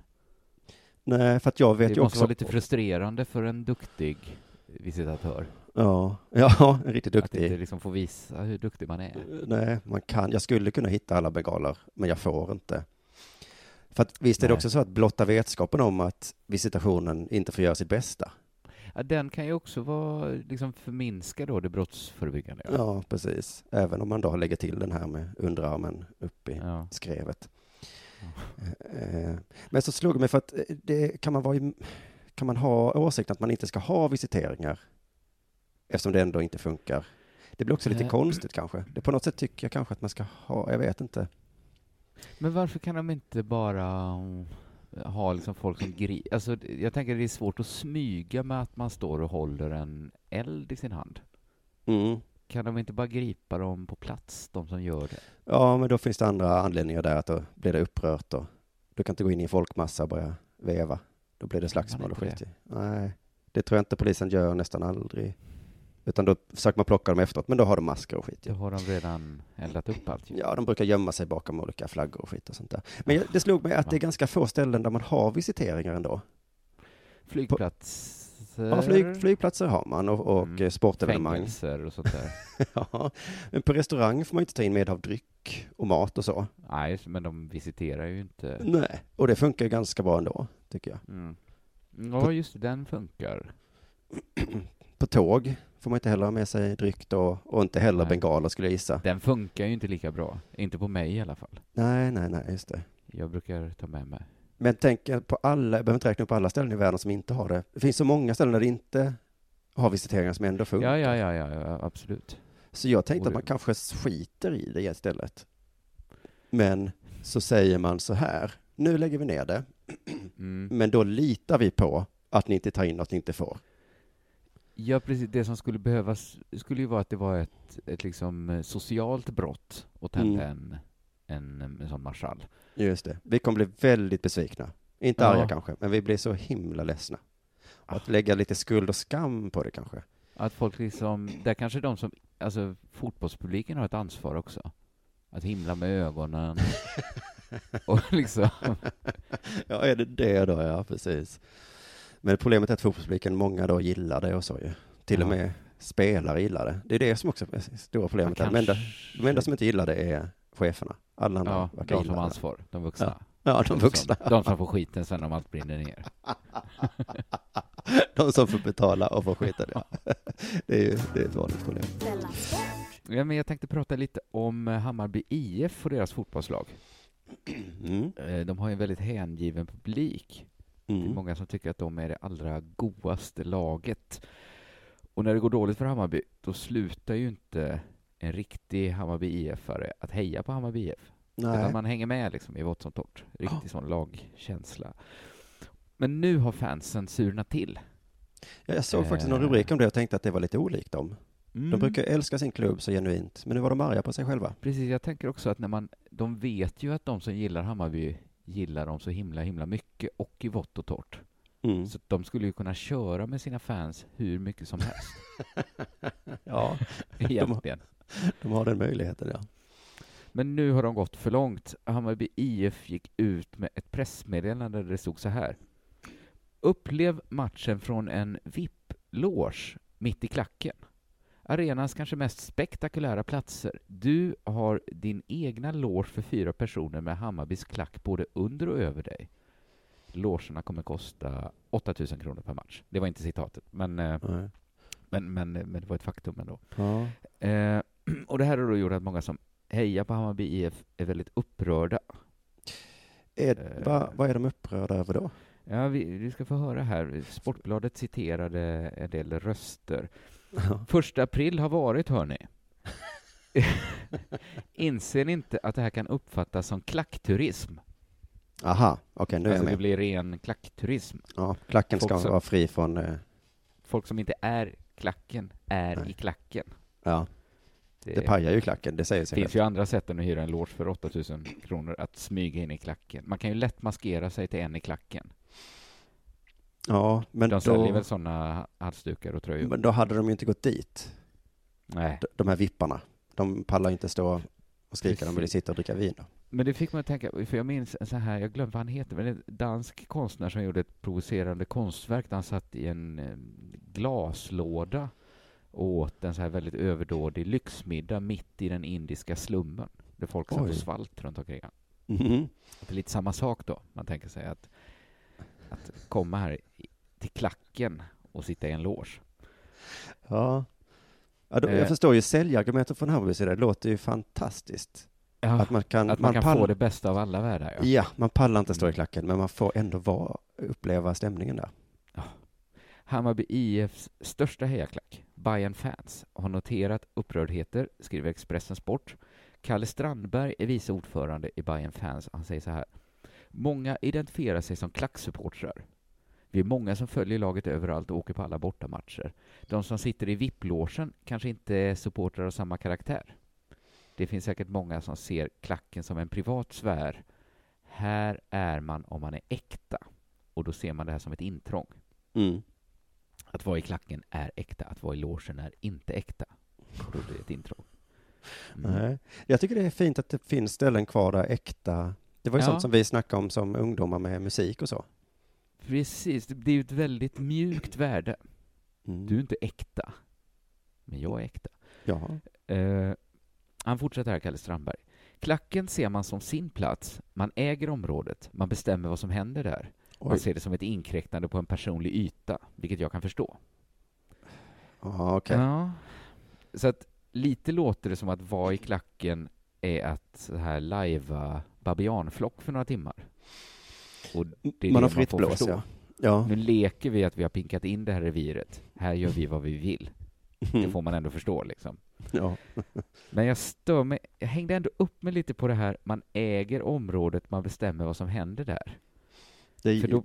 Nej, för att jag vet det ju måste också... vara lite frustrerande för en duktig visitatör. Ja, ja, riktigt Att inte duktig. liksom få visa hur duktig man är. Nej, man kan. Jag skulle kunna hitta alla bengaler, men jag får inte. För att visst är det Nej. också så att blotta vetskapen om att visitationen inte får göra sitt bästa. Ja, den kan ju också vara, liksom förminska då det brottsförebyggande. Ja, precis. Även om man då lägger till den här med underarmen upp i Ja. skrevet. Eh, Men så slog det mig för att eh, det kan man vara i, kan man ha åsikten att man inte ska ha visiteringar eftersom det ändå inte funkar. Det blir också lite Eh. konstigt kanske. Det på något sätt tycker jag kanske att man ska ha, jag vet inte. Men varför kan de inte bara mm, ha liksom folk som griper? Alltså, jag tänker det är svårt att smyga med att man står och håller en eld i sin hand. Mm. Kan de inte bara gripa dem på plats, de som gör det? Ja, men då finns det andra anledningar där att då blir det upprört och du kan inte gå in i en folkmassa och börja veva. Då blir det slagsmål och skit. Nej, det tror jag inte polisen gör nästan aldrig. Utan då försöker man plocka dem efteråt, men då har de masker och skit. Då har de redan eldat upp allt. Ja, de brukar gömma sig bakom olika flaggor och skit och sånt där. Men det slog mig att det är ganska få ställen där man har visiteringar ändå. Flygplatser? Ja, flyg, flygplatser har man och, och Mm. sportevenemang. Fängelser och sånt där. ja, men på restaurang får man inte ta in med av dryck och mat och så. Nej, men de visiterar ju inte. Nej, och det funkar ju ganska bra ändå, tycker jag. Mm. Ja, just den funkar. På tåg får man inte heller ha med sig dryck då, och inte heller Nej. bengaler skulle jag gissa. Den funkar ju inte lika bra. Inte på mig i alla fall. Nej, nej, nej, just det. Jag brukar ta med mig. Men tänk på alla, jag behöver inte räkna upp alla ställen i världen som inte har det. Det finns så många ställen där det inte har visiteringar som ändå funkar. Ja, ja, ja, ja, ja absolut. Så jag tänkte Och att man kanske skiter i det istället. Men så säger man så här, nu lägger vi ner det, Mm. men då litar vi på att ni inte tar in något ni inte får. Ja, precis. Det som skulle behövas skulle ju vara att det var ett, ett liksom eh, socialt brott att tända Mm. en, en, en sån marschall. Just det. Vi kommer bli väldigt besvikna. Inte Ja. arga kanske, men vi blir så himla ledsna. Och att lägga lite skuld och skam på det kanske. Att folk liksom, där kanske de som, alltså fotbollspubliken har ett ansvar också. Att himla med ögonen. och liksom, Ja, är det det då? Ja, precis. Men problemet är att fotbollspubliken, många då gillar det och så ju. Till och Ja. med spelare gillar det. Det är det som också är det stora problemet. Man De enda, kanske- de enda som inte gillar det är cheferna. Alla andra ja, verkar de som gilla har ansvar, de vuxna. Ja, de vuxna. Som, de som får skiten sen om allt brinner ner. De som får betala och får skita det. Det är ju det är ett vanligt problem. Ja, men jag tänkte prata lite om eh, Hammarby IF och deras fotbollslag. Mm. Eh, De har ju en väldigt hängiven publik. Det är Mm. många som tycker att de är det allra godaste laget. Och när det går dåligt för Hammarby, då slutar ju inte en riktig Hammarby IF-are att heja på Hammarby IF. Nej. Utan man hänger med liksom i vått som torrt. Riktig sån lagkänsla. Men nu har fansen surnat till. Ja, jag såg faktiskt någon rubrik om det och tänkte att det var lite olikt dem. Mm. De brukar älska sin klubb så genuint, men nu var de arga på sig själva. Precis, jag tänker också att när man, de vet ju att de som gillar Hammarby gillar dem så himla, himla mycket och i vått och torrt. Mm. Så de skulle ju kunna köra med sina fans hur mycket som helst. Ja, Egentligen. de har den möjligheten, ja. Men nu har de gått för långt. Hammarby IF gick ut med ett pressmeddelande där det stod så här. Upplev matchen från en VIP-loge mitt i klacken. Arenans kanske mest spektakulära platser. Du har din egna loge för fyra personer med Hammarbys klack både under och över dig. Logerna kommer kosta 8000 kronor per match. Det var inte citatet, men, eh, men, men, men det var ett faktum ändå. ja. Eh, och det här har då gjort att många som hejar på Hammarby IF är väldigt upprörda. Är, Eh. va, vad är de upprörda över då? Ja, vi, vi ska få höra här. Sportbladet citerade en del röster. Första april har varit, hörni. Inser ni inte att det här kan uppfattas som klackturism? Aha, okej, nu är alltså jag det med. blir ren klackturism. Ja, klacken ska Folk som- vara fri från... Eh, Folk som inte är klacken är Nej. i klacken. ja, det pajar ju klacken, det säger Det sig finns självt. ju andra sätt än att hyra en loge för 8000 kronor att smyga in i klacken. Man kan ju lätt maskera sig till en i klacken. Ja, men De säljer då, väl sådana halsdukar och tröjor? men då hade de ju inte gått dit, Nej. de här vipparna. De pallar inte stå och skrika, de vill Precis. sitta och dricka vin. Men det fick mig att tänka, för jag minns en sån här, jag glömde vad han heter, men en dansk konstnär som gjorde ett provocerande konstverk där han satt i en eh, glaslåda och åt en så här väldigt överdådig lyxmiddag mitt i den indiska slummen. Där folk satt Oj. och svalt runt omkring. Mhm. Det är lite samma sak då. Man tänker sig att, att komma här till klacken och sitta i en loge. Ja. ja då, Eh. jag förstår ju säljargumentet från Hammarbys sida, det låter ju fantastiskt. Ja, Att man kan, att man, kan pallar- få det bästa av alla världar. Ja. Ja, man pallar inte stå i Mm. klacken, men man får ändå vara, uppleva stämningen där. Hammarby IFs största hejaklack, Bayern Fans, har noterat upprördheter, skriver Expressen Sport. Kalle Strandberg är vice ordförande i Bayern Fans. Han säger så här. Många identifierar sig som klacksupportrar. Vi är många som följer laget överallt och åker på alla bortamatcher. De som sitter i VIP-logen kanske inte är supportrar av samma karaktär. Det finns säkert många som ser klacken som en privat sfär. Här är man om man är äkta. Och då ser man det här som ett intrång. Mm. Att vara i klacken är äkta, att vara i logen är inte äkta. Och då blir det ett intrång. Mm. Nej. Jag tycker det är fint att det finns ställen kvar där äkta, det var ju Ja. sånt som vi snackade om som ungdomar med musik och så. Precis, det är ju ett väldigt mjukt värde. Mm. Du är inte äkta, men jag är äkta. Ja. Eh, han fortsätter här, Kalle Strandberg. Klacken ser man som sin plats, man äger området, man bestämmer vad som händer där. Man Oj. ser det som ett inkräktande på en personlig yta, vilket jag kan förstå. Ja, okej. Ja. Så att lite låter det som att vara i klacken är att så här lajva babianflock för några timmar. Och det är Man det har fritt får blås, ja. Ja. Nu leker vi att vi har pinkat in det här reviret. Här gör vi vad vi vill. Det får man ändå förstå liksom. Ja. Men jag stör mig, jag hängde ändå upp mig lite på det här, man äger området, man bestämmer vad som händer där. Det För då,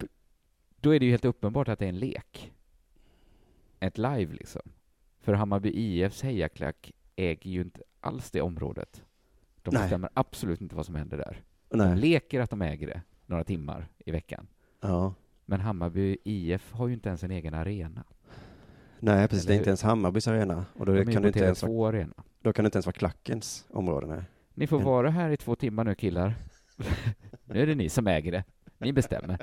då är det ju helt uppenbart att det är en lek. Ett live liksom. För Hammarby IFs hejaklack äger ju inte alls det området. De Nej. bestämmer absolut inte vad som händer där. De nej. leker att de äger det några timmar i veckan. Ja. Men Hammarby IF har ju inte ens en egen arena. Nej, precis. Det är Eller inte ens Hammarbys arena. Och då kan, inte ens vara, Tele2 arena. då kan det inte ens vara klackens område. Nej. Ni får vara här i två timmar nu killar. nu är det ni som äger det. Ni bestämmer.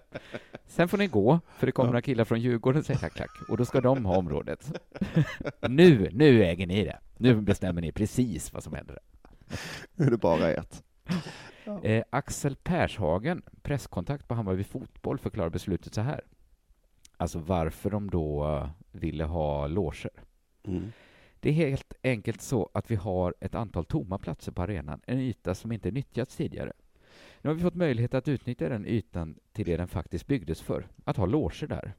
Sen får ni gå, för det kommer Ja. några killar från Djurgården säger klack, klack. Och då ska de ha området. nu, nu äger ni det. Nu bestämmer ni precis vad som händer. Nu är det bara Eh, Axel Pershagen, presskontakt på Hammarby Fotboll, förklarar beslutet så här. Alltså varför de då eh, ville ha loger. Mm. Det är helt enkelt så att vi har ett antal tomma platser på arenan, en yta som inte nyttjats tidigare. Nu har vi fått möjlighet att utnyttja den ytan till det den faktiskt byggdes för, att ha loger där.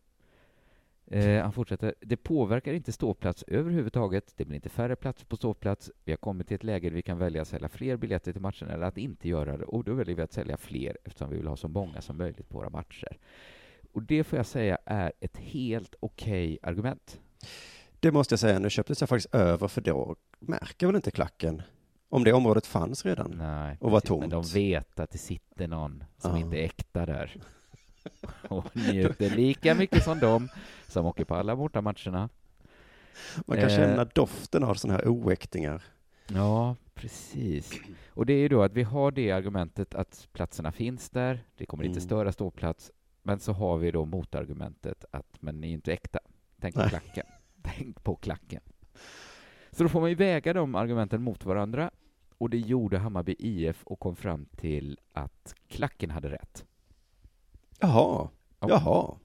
Eh, han fortsätter, det påverkar inte ståplats överhuvudtaget, det blir inte färre platser på ståplats, vi har kommit till ett läge där vi kan välja att sälja fler biljetter till matchen eller att inte göra det, och då väljer vi att sälja fler eftersom vi vill ha så många som möjligt på våra matcher. Och det får jag säga är ett helt okej argument. Det måste jag säga, nu köptes jag faktiskt över för då märker väl inte klacken om det området fanns redan. Nej, Och var precis, men de tomt. vet att det sitter någon som Ja. inte är äkta där och njuter lika mycket som dem som åker på alla bortamatcherna. Man kan Eh. känna doften av sådana här oäktingar. Ja, precis. Och det är ju då att vi har det argumentet att platserna finns där, det kommer inte Mm. störa ståplats, men så har vi då motargumentet att men ni är inte äkta. Tänk på Nej. klacken. Tänk på klacken. Så då får man ju väga de argumenten mot varandra och det gjorde Hammarby IF och kom fram till att klacken hade rätt. Jaha, Ja. jaha.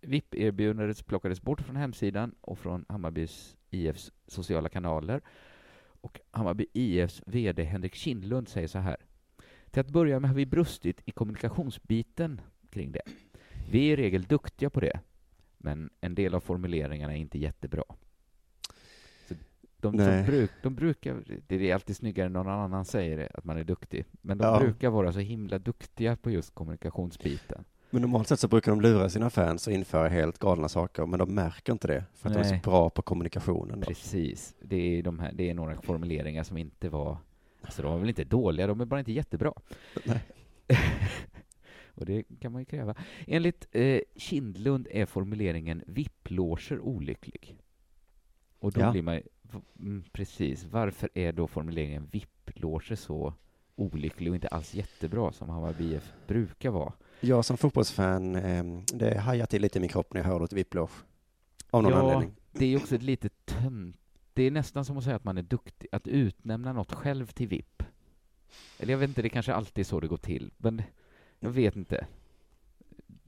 VIP-erbjudandet plockades bort från hemsidan och från Hammarbys IFs sociala kanaler. Och Hammarby IFs VD Henrik Kindlund säger så här. Till att börja med har vi brustit i kommunikationsbiten kring det. Vi är i regel duktiga på det, men en del av formuleringarna är inte jättebra. Så de, som bruk, de brukar, det är alltid snyggare när någon annan säger det, att man är duktig, men de Ja. brukar vara så himla duktiga på just kommunikationsbiten. Men normalt sett så brukar de lura sina fans och införa helt galna saker, men de märker inte det, för att de är Nej. så bra på kommunikationen. Då. Precis. Det är, de här, det är några formuleringar som inte var... Alltså de var väl inte dåliga, de är bara inte jättebra. Nej. Och det kan man ju kräva. Enligt eh, Kindlund är formuleringen VIP-loger olycklig. Och då Ja. blir man mm, Precis. Varför är då formuleringen VIP-loger så olycklig och inte alls jättebra som Hammarby brukar vara? Jag som fotbollsfan, eh, det hajar till lite i min kropp när jag hör ordet VIP-loge. Av någon anledning. det är också ett litet tönt. Det är nästan som att säga att man är duktig, att utnämna något själv till VIP. Eller jag vet inte, det kanske alltid är så det går till, men jag vet inte.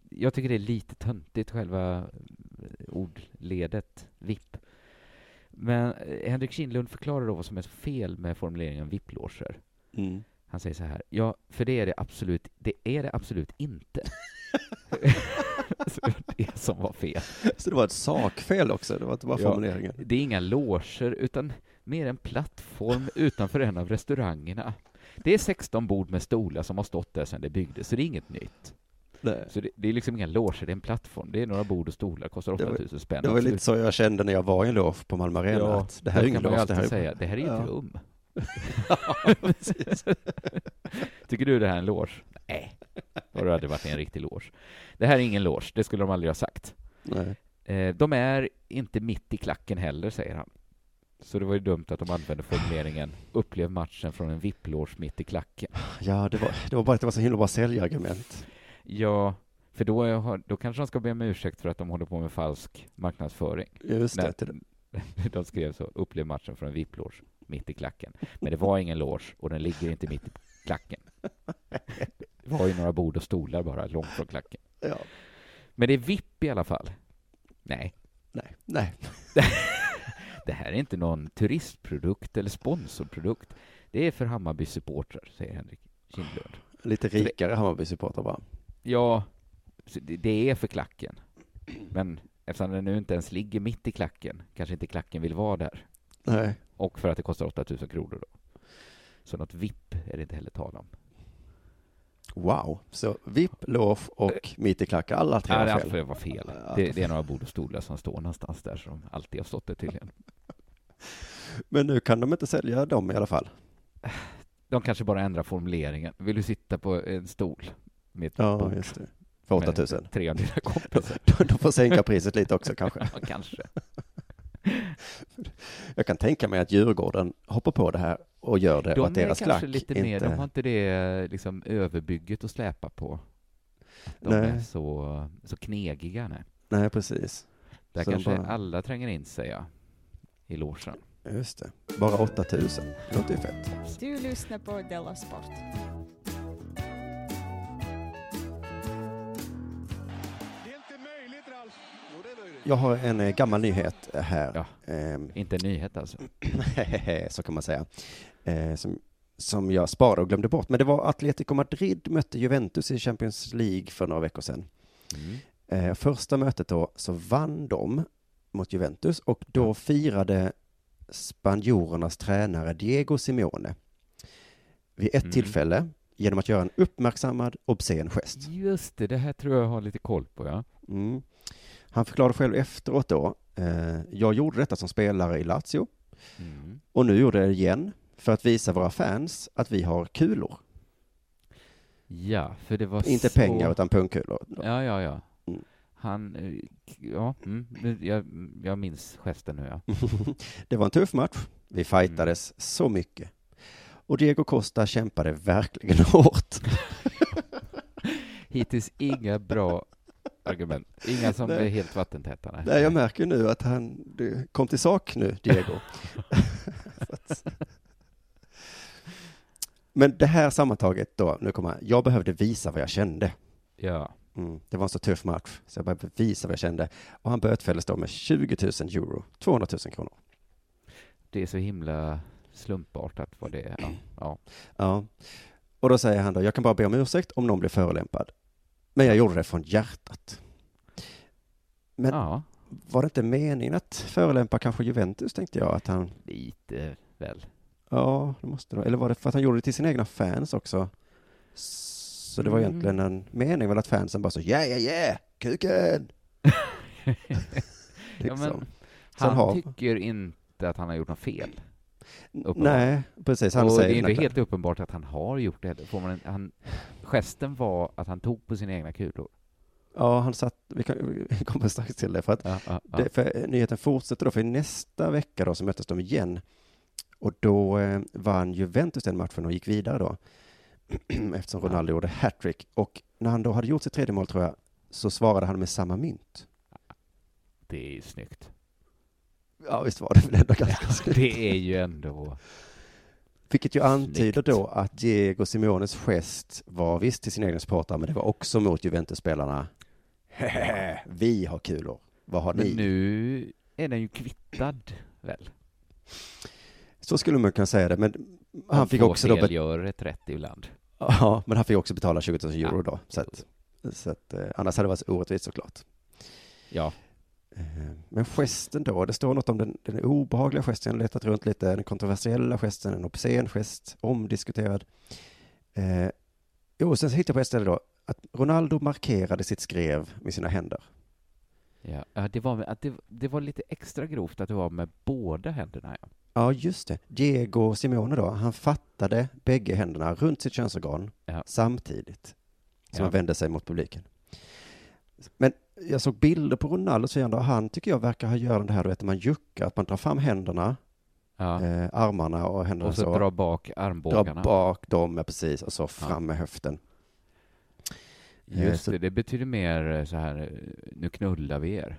Jag tycker det är lite töntigt, själva eh, ordledet VIP. Men eh, Henrik Kindlund förklarar då vad som är fel med formuleringen VIP-loger. Mm. Han säger så här, ja, för det är det absolut, det är det absolut inte. Så det var det som var fel. Så det var ett sakfel också, det var inte bara Ja. formuleringen. Det är inga loger, utan mer en plattform utanför en av restaurangerna. Det är 16 bord med stolar som har stått där sedan det byggdes, så det är inget nytt. Nej. Så det, det är liksom inga loger, det är en plattform. Det är några bord och stolar, kostar Det var- 8000 spänn. Det var lite så jag kände när jag var i en loge på Malmö Arena, Ja, att det här är ingen loge, det här är... säga, det här är ju ett Ja. rum. Ja, precis. Tycker du det här är en loge? Nej, då du aldrig varit en riktig loge. Det här är ingen loge, det skulle de aldrig ha sagt. Nej. Eh, de är inte mitt i klacken heller, säger han. Så det var ju dumt att de använde formuleringen upplev matchen från en VIP-loge mitt i klacken. Ja, det var, det var bara att det var så himla bra säljargument. Ja, för då, är- då kanske de ska be om ursäkt för att de håller på med falsk marknadsföring. Just det. Till- De skrev så, upplev matchen från en VIP-loge mitt i klacken. Men det var ingen loge och den ligger inte mitt i klacken. Det var ju några bord och stolar bara, långt från klacken. Ja. Men det är VIP i alla fall. Nej. Nej, nej. Det här är inte någon turistprodukt eller sponsorprodukt. Det är för Hammarby supportrar, säger Henrik Kindlund. Lite rikare Hammarby-supportrar bara. Ja, det är för klacken. Men eftersom den nu inte ens ligger mitt i klacken, kanske inte klacken vill vara där. Nej. Och för att det kostar 8000 kronor då. Så något VIP är det inte heller tal om. Wow. Så VIP, loge och mitt i klack, alla tre Ja, det fel. fel. var fel. Ja, Det, det är några bord och stolar som står någonstans där som alltid har stått där tydligen. Men nu kan de inte sälja dem i alla fall. De kanske bara ändrar formuleringen. Vill du sitta på en stol med ett Ja, bord just det. För 8000. med tre av dina kompisar? De får sänka priset lite också kanske. Ja, kanske. Jag kan tänka mig att Djurgården hoppar på det här och gör det och att De är deras kanske klack lite inte... mer, de har inte det liksom överbygget att släpa på. De Nej. är så, så knegiga. Nej. Nej, precis. Där Så de kanske bara- alla tränger in sig, ja. I logen. Just det. Bara 8000. Det låter ju fett. Du lyssnar på Della Sport. Jag har en eh, gammal nyhet här. Ja. Ehm, Inte en nyhet alltså. så kan man säga. Eh, som, som jag sparade och glömde bort. Men det var Atletico Madrid mötte Juventus i Champions League för några veckor sedan. Mm. Eh, första mötet då så vann de mot Juventus och då firade spanjorernas tränare Diego Simeone vid ett Mm. tillfälle genom att göra en uppmärksammad obscen gest. Just det, det här tror jag har lite koll på, ja. Mm. Han förklarade själv efteråt då, eh, jag gjorde detta som spelare i Lazio Mm. och nu gjorde jag det igen för att visa våra fans att vi har kulor. Ja, för det var Inte så... pengar utan pungkulor. Ja, ja, ja. Mm. Han, eh, ja, mm, jag, jag minns gesten nu, ja. det var en tuff match. Vi fightades så mycket. Och Diego Costa kämpade verkligen hårt. Hittills inga bra argument. Inga som Nej. är helt vattentäta. nej. Nej, jag märker nu att han kom till sak nu, Diego. Men det här sammantaget då, nu kommer jag, jag behövde visa vad jag kände. Ja. Mm, det var en så tuff match, så jag behövde visa vad jag kände. Och han bötfälldes då med 20 000 euro, 200 000 kronor. Det är så himla slumpartat vad det är. Ja. ja. Ja. Och då säger han då, jag kan bara be om ursäkt om någon blir förolämpad. Men jag gjorde det från hjärtat. Men ja, var det inte meningen att förolämpa kanske Juventus, tänkte jag, att han lite väl. Ja, det måste det. Eller var det för att han gjorde det till sina egna fans också? Så det var egentligen en mening väl att fansen bara så, yeah, yeah, yeah, kuken! ja, Liksom. men Så han har- tycker inte att han har gjort något fel. uppenbart. Nej, precis. Han och säger det är inte helt uppenbart att han har gjort det heller. Får man en, han, gesten var att han tog på sina egna kulor. Ja, han satt, vi, kan, vi kommer strax till det, för att Ja, ja, ja. det, för nyheten fortsätter då, för nästa vecka då så möttes de igen. Och då eh, vann Juventus den matchen och gick vidare då. Eftersom Ronaldo gjorde hattrick. Och när han då hade gjort sitt tredje mål tror jag, så svarade han med samma mynt. Det är ju snyggt. Ja, visst var det väl ändå ganska snyggt. Det är ju ändå... Vilket ju antyder då att Diego Simones gest var visst till sina egna supportrar, men det var också mot Juventus-spelarna. Vi har kulor. Vad har Men ni? nu är den ju kvittad, väl? Så skulle man kunna säga det, men han Om fick också då... gör ett rätt ibland. ja, men han fick också betala 20 000 euro Ja. då. Så att, så att, eh, annars hade det varit orättvist såklart. Ja. Eh, Men gesten då, det står något om den, den obehagliga gesten, jag har letat runt lite, den kontroversiella gesten, en obscen gest, omdiskuterad. Eh, jo, sen så hittade jag på ett ställe då, att Ronaldo markerade sitt skrev med sina händer. Ja, det, var, det, det var lite extra grovt att det var med båda händerna. Ja. Ja, just det. Diego Simeone då, han fattade bägge händerna runt sitt könsorgan Ja. samtidigt som Ja. han vände sig mot publiken. Men jag såg bilder på Ronaldos firande och han tycker jag verkar ha gjort det här, du vet, man juckar, att man drar fram händerna, Ja. eh, armarna och händerna Och så, dra bak armbågarna. dra bak dem, ja, precis, och så fram med höften. Eh, Just så- det, det betyder mer eh, så här, eh, nu knullar vi er.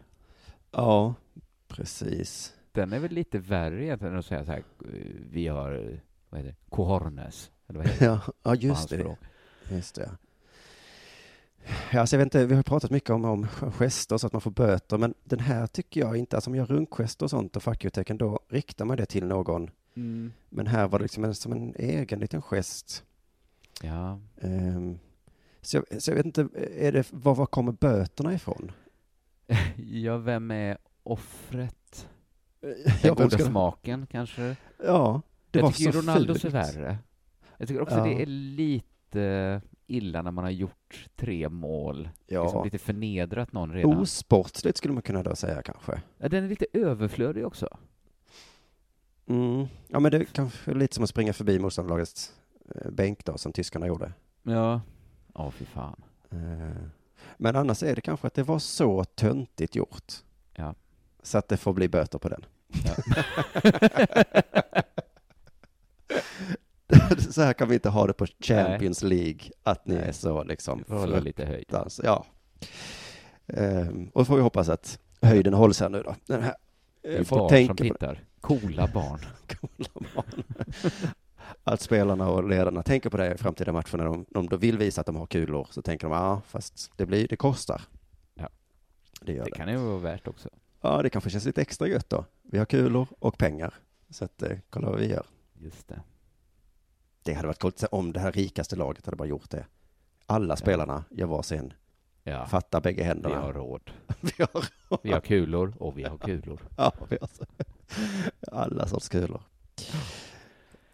Ja, precis. Den är väl lite värre egentligen än att säga så här, eh, vi har, eh, vad heter det, cohornes. Eller vad heter det? Ja, just det. språk. Just det. Ja, alltså jag vet inte, vi har pratat mycket om, om gester så att man får böter, men den här tycker jag inte, alltså om jag gör runkgester och sånt och fuck you-tecken, då riktar man det till någon. Mm. Men här var det liksom en, som en egen liten gest. Ja. Ehm, så, jag, så jag vet inte, är det, var, var kommer böterna ifrån? ja, vem är offret? Ja, Den goda smaken kanske? Ja, det jag var tycker så Ronaldos fult. är värre. Jag tycker också Ja. det är lite illa när man har gjort tre mål. Ja. Liksom lite förnedrat någon redan. Osportsligt skulle man kunna då säga kanske. Ja, den är lite överflödig också. Mm. Ja, men det är kanske lite som att springa förbi motståndarlagets eh, bänk då, som tyskarna gjorde. Ja. Ja, fy fan. Eh, Men annars är det kanske att det var så töntigt gjort. Ja. Så att det får bli böter på den. så här kan vi inte ha det på Champions League, att ni är så liksom... Hålla lite höjd. Ja. Ehm, och får vi hoppas att höjden hålls här nu då. Den här, Det är eh, folk barn som tänker på- tittar. Coola barn. Coola barn. att spelarna och ledarna tänker på det i framtida matcher när de, om de vill visa att de har kulor så tänker de, ja fast det blir, det kostar. Ja. Det gör Det det. kan ju vara värt också. Ja, det kanske känns lite extra gött då. Vi har kulor och pengar. Så att, eh, kolla vad vi gör. Just det. Det hade varit coolt om det här rikaste laget hade bara gjort det. Alla spelarna gör varsin. Ja. Fattar bägge Vi händerna. har råd. vi har råd. Vi har kulor och vi har kulor. Ja, vi har alla sorts kulor.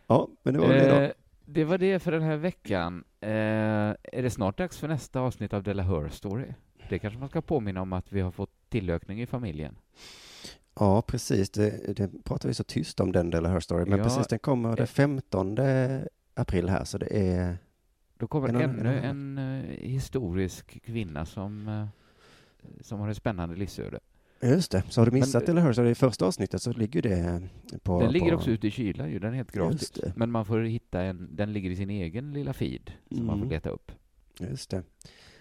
Ja, men det var det Eh, då. det var det för den här veckan. Eh, är det snart dags för nästa avsnitt av Della Hör Story? Det kanske man ska påminna om att vi har fått tillökning i familjen. Ja, precis. Det, det pratar vi så tyst om den delen Her Story. Men Ja. precis, den kommer den 15 april här, så det är... Då kommer En ännu en en eh, historisk kvinna som, eh, som har ett spännande livsöde. Just det. Så har du missat Men- Della Her Story i första avsnittet så ligger det på... den ligger på... också ute i kylan ju, den är helt gratis. Men man får hitta en, den ligger i sin egen lilla feed som man får Mm. leta upp. Just det.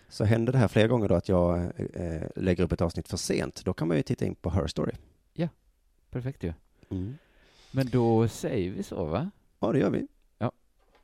Så händer det här flera gånger då att jag eh, lägger upp ett avsnitt för sent, då kan man ju titta in på Her Story. Perfekt ju. Mm. Men då säger vi så va? Ja, det gör vi.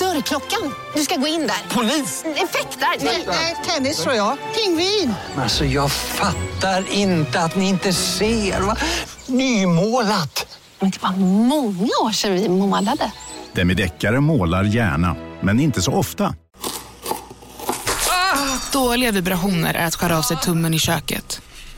Dörrklockan. Du ska gå in där. Polis? Effektar? Nej, tennis tror jag. Pingvin. Alltså jag fattar inte att ni inte ser. Va? Nymålat! Men det var många år sedan vi målade. Demideckare målar gärna, men inte så ofta. Dåliga vibrationer är att skära av sig tummen i köket.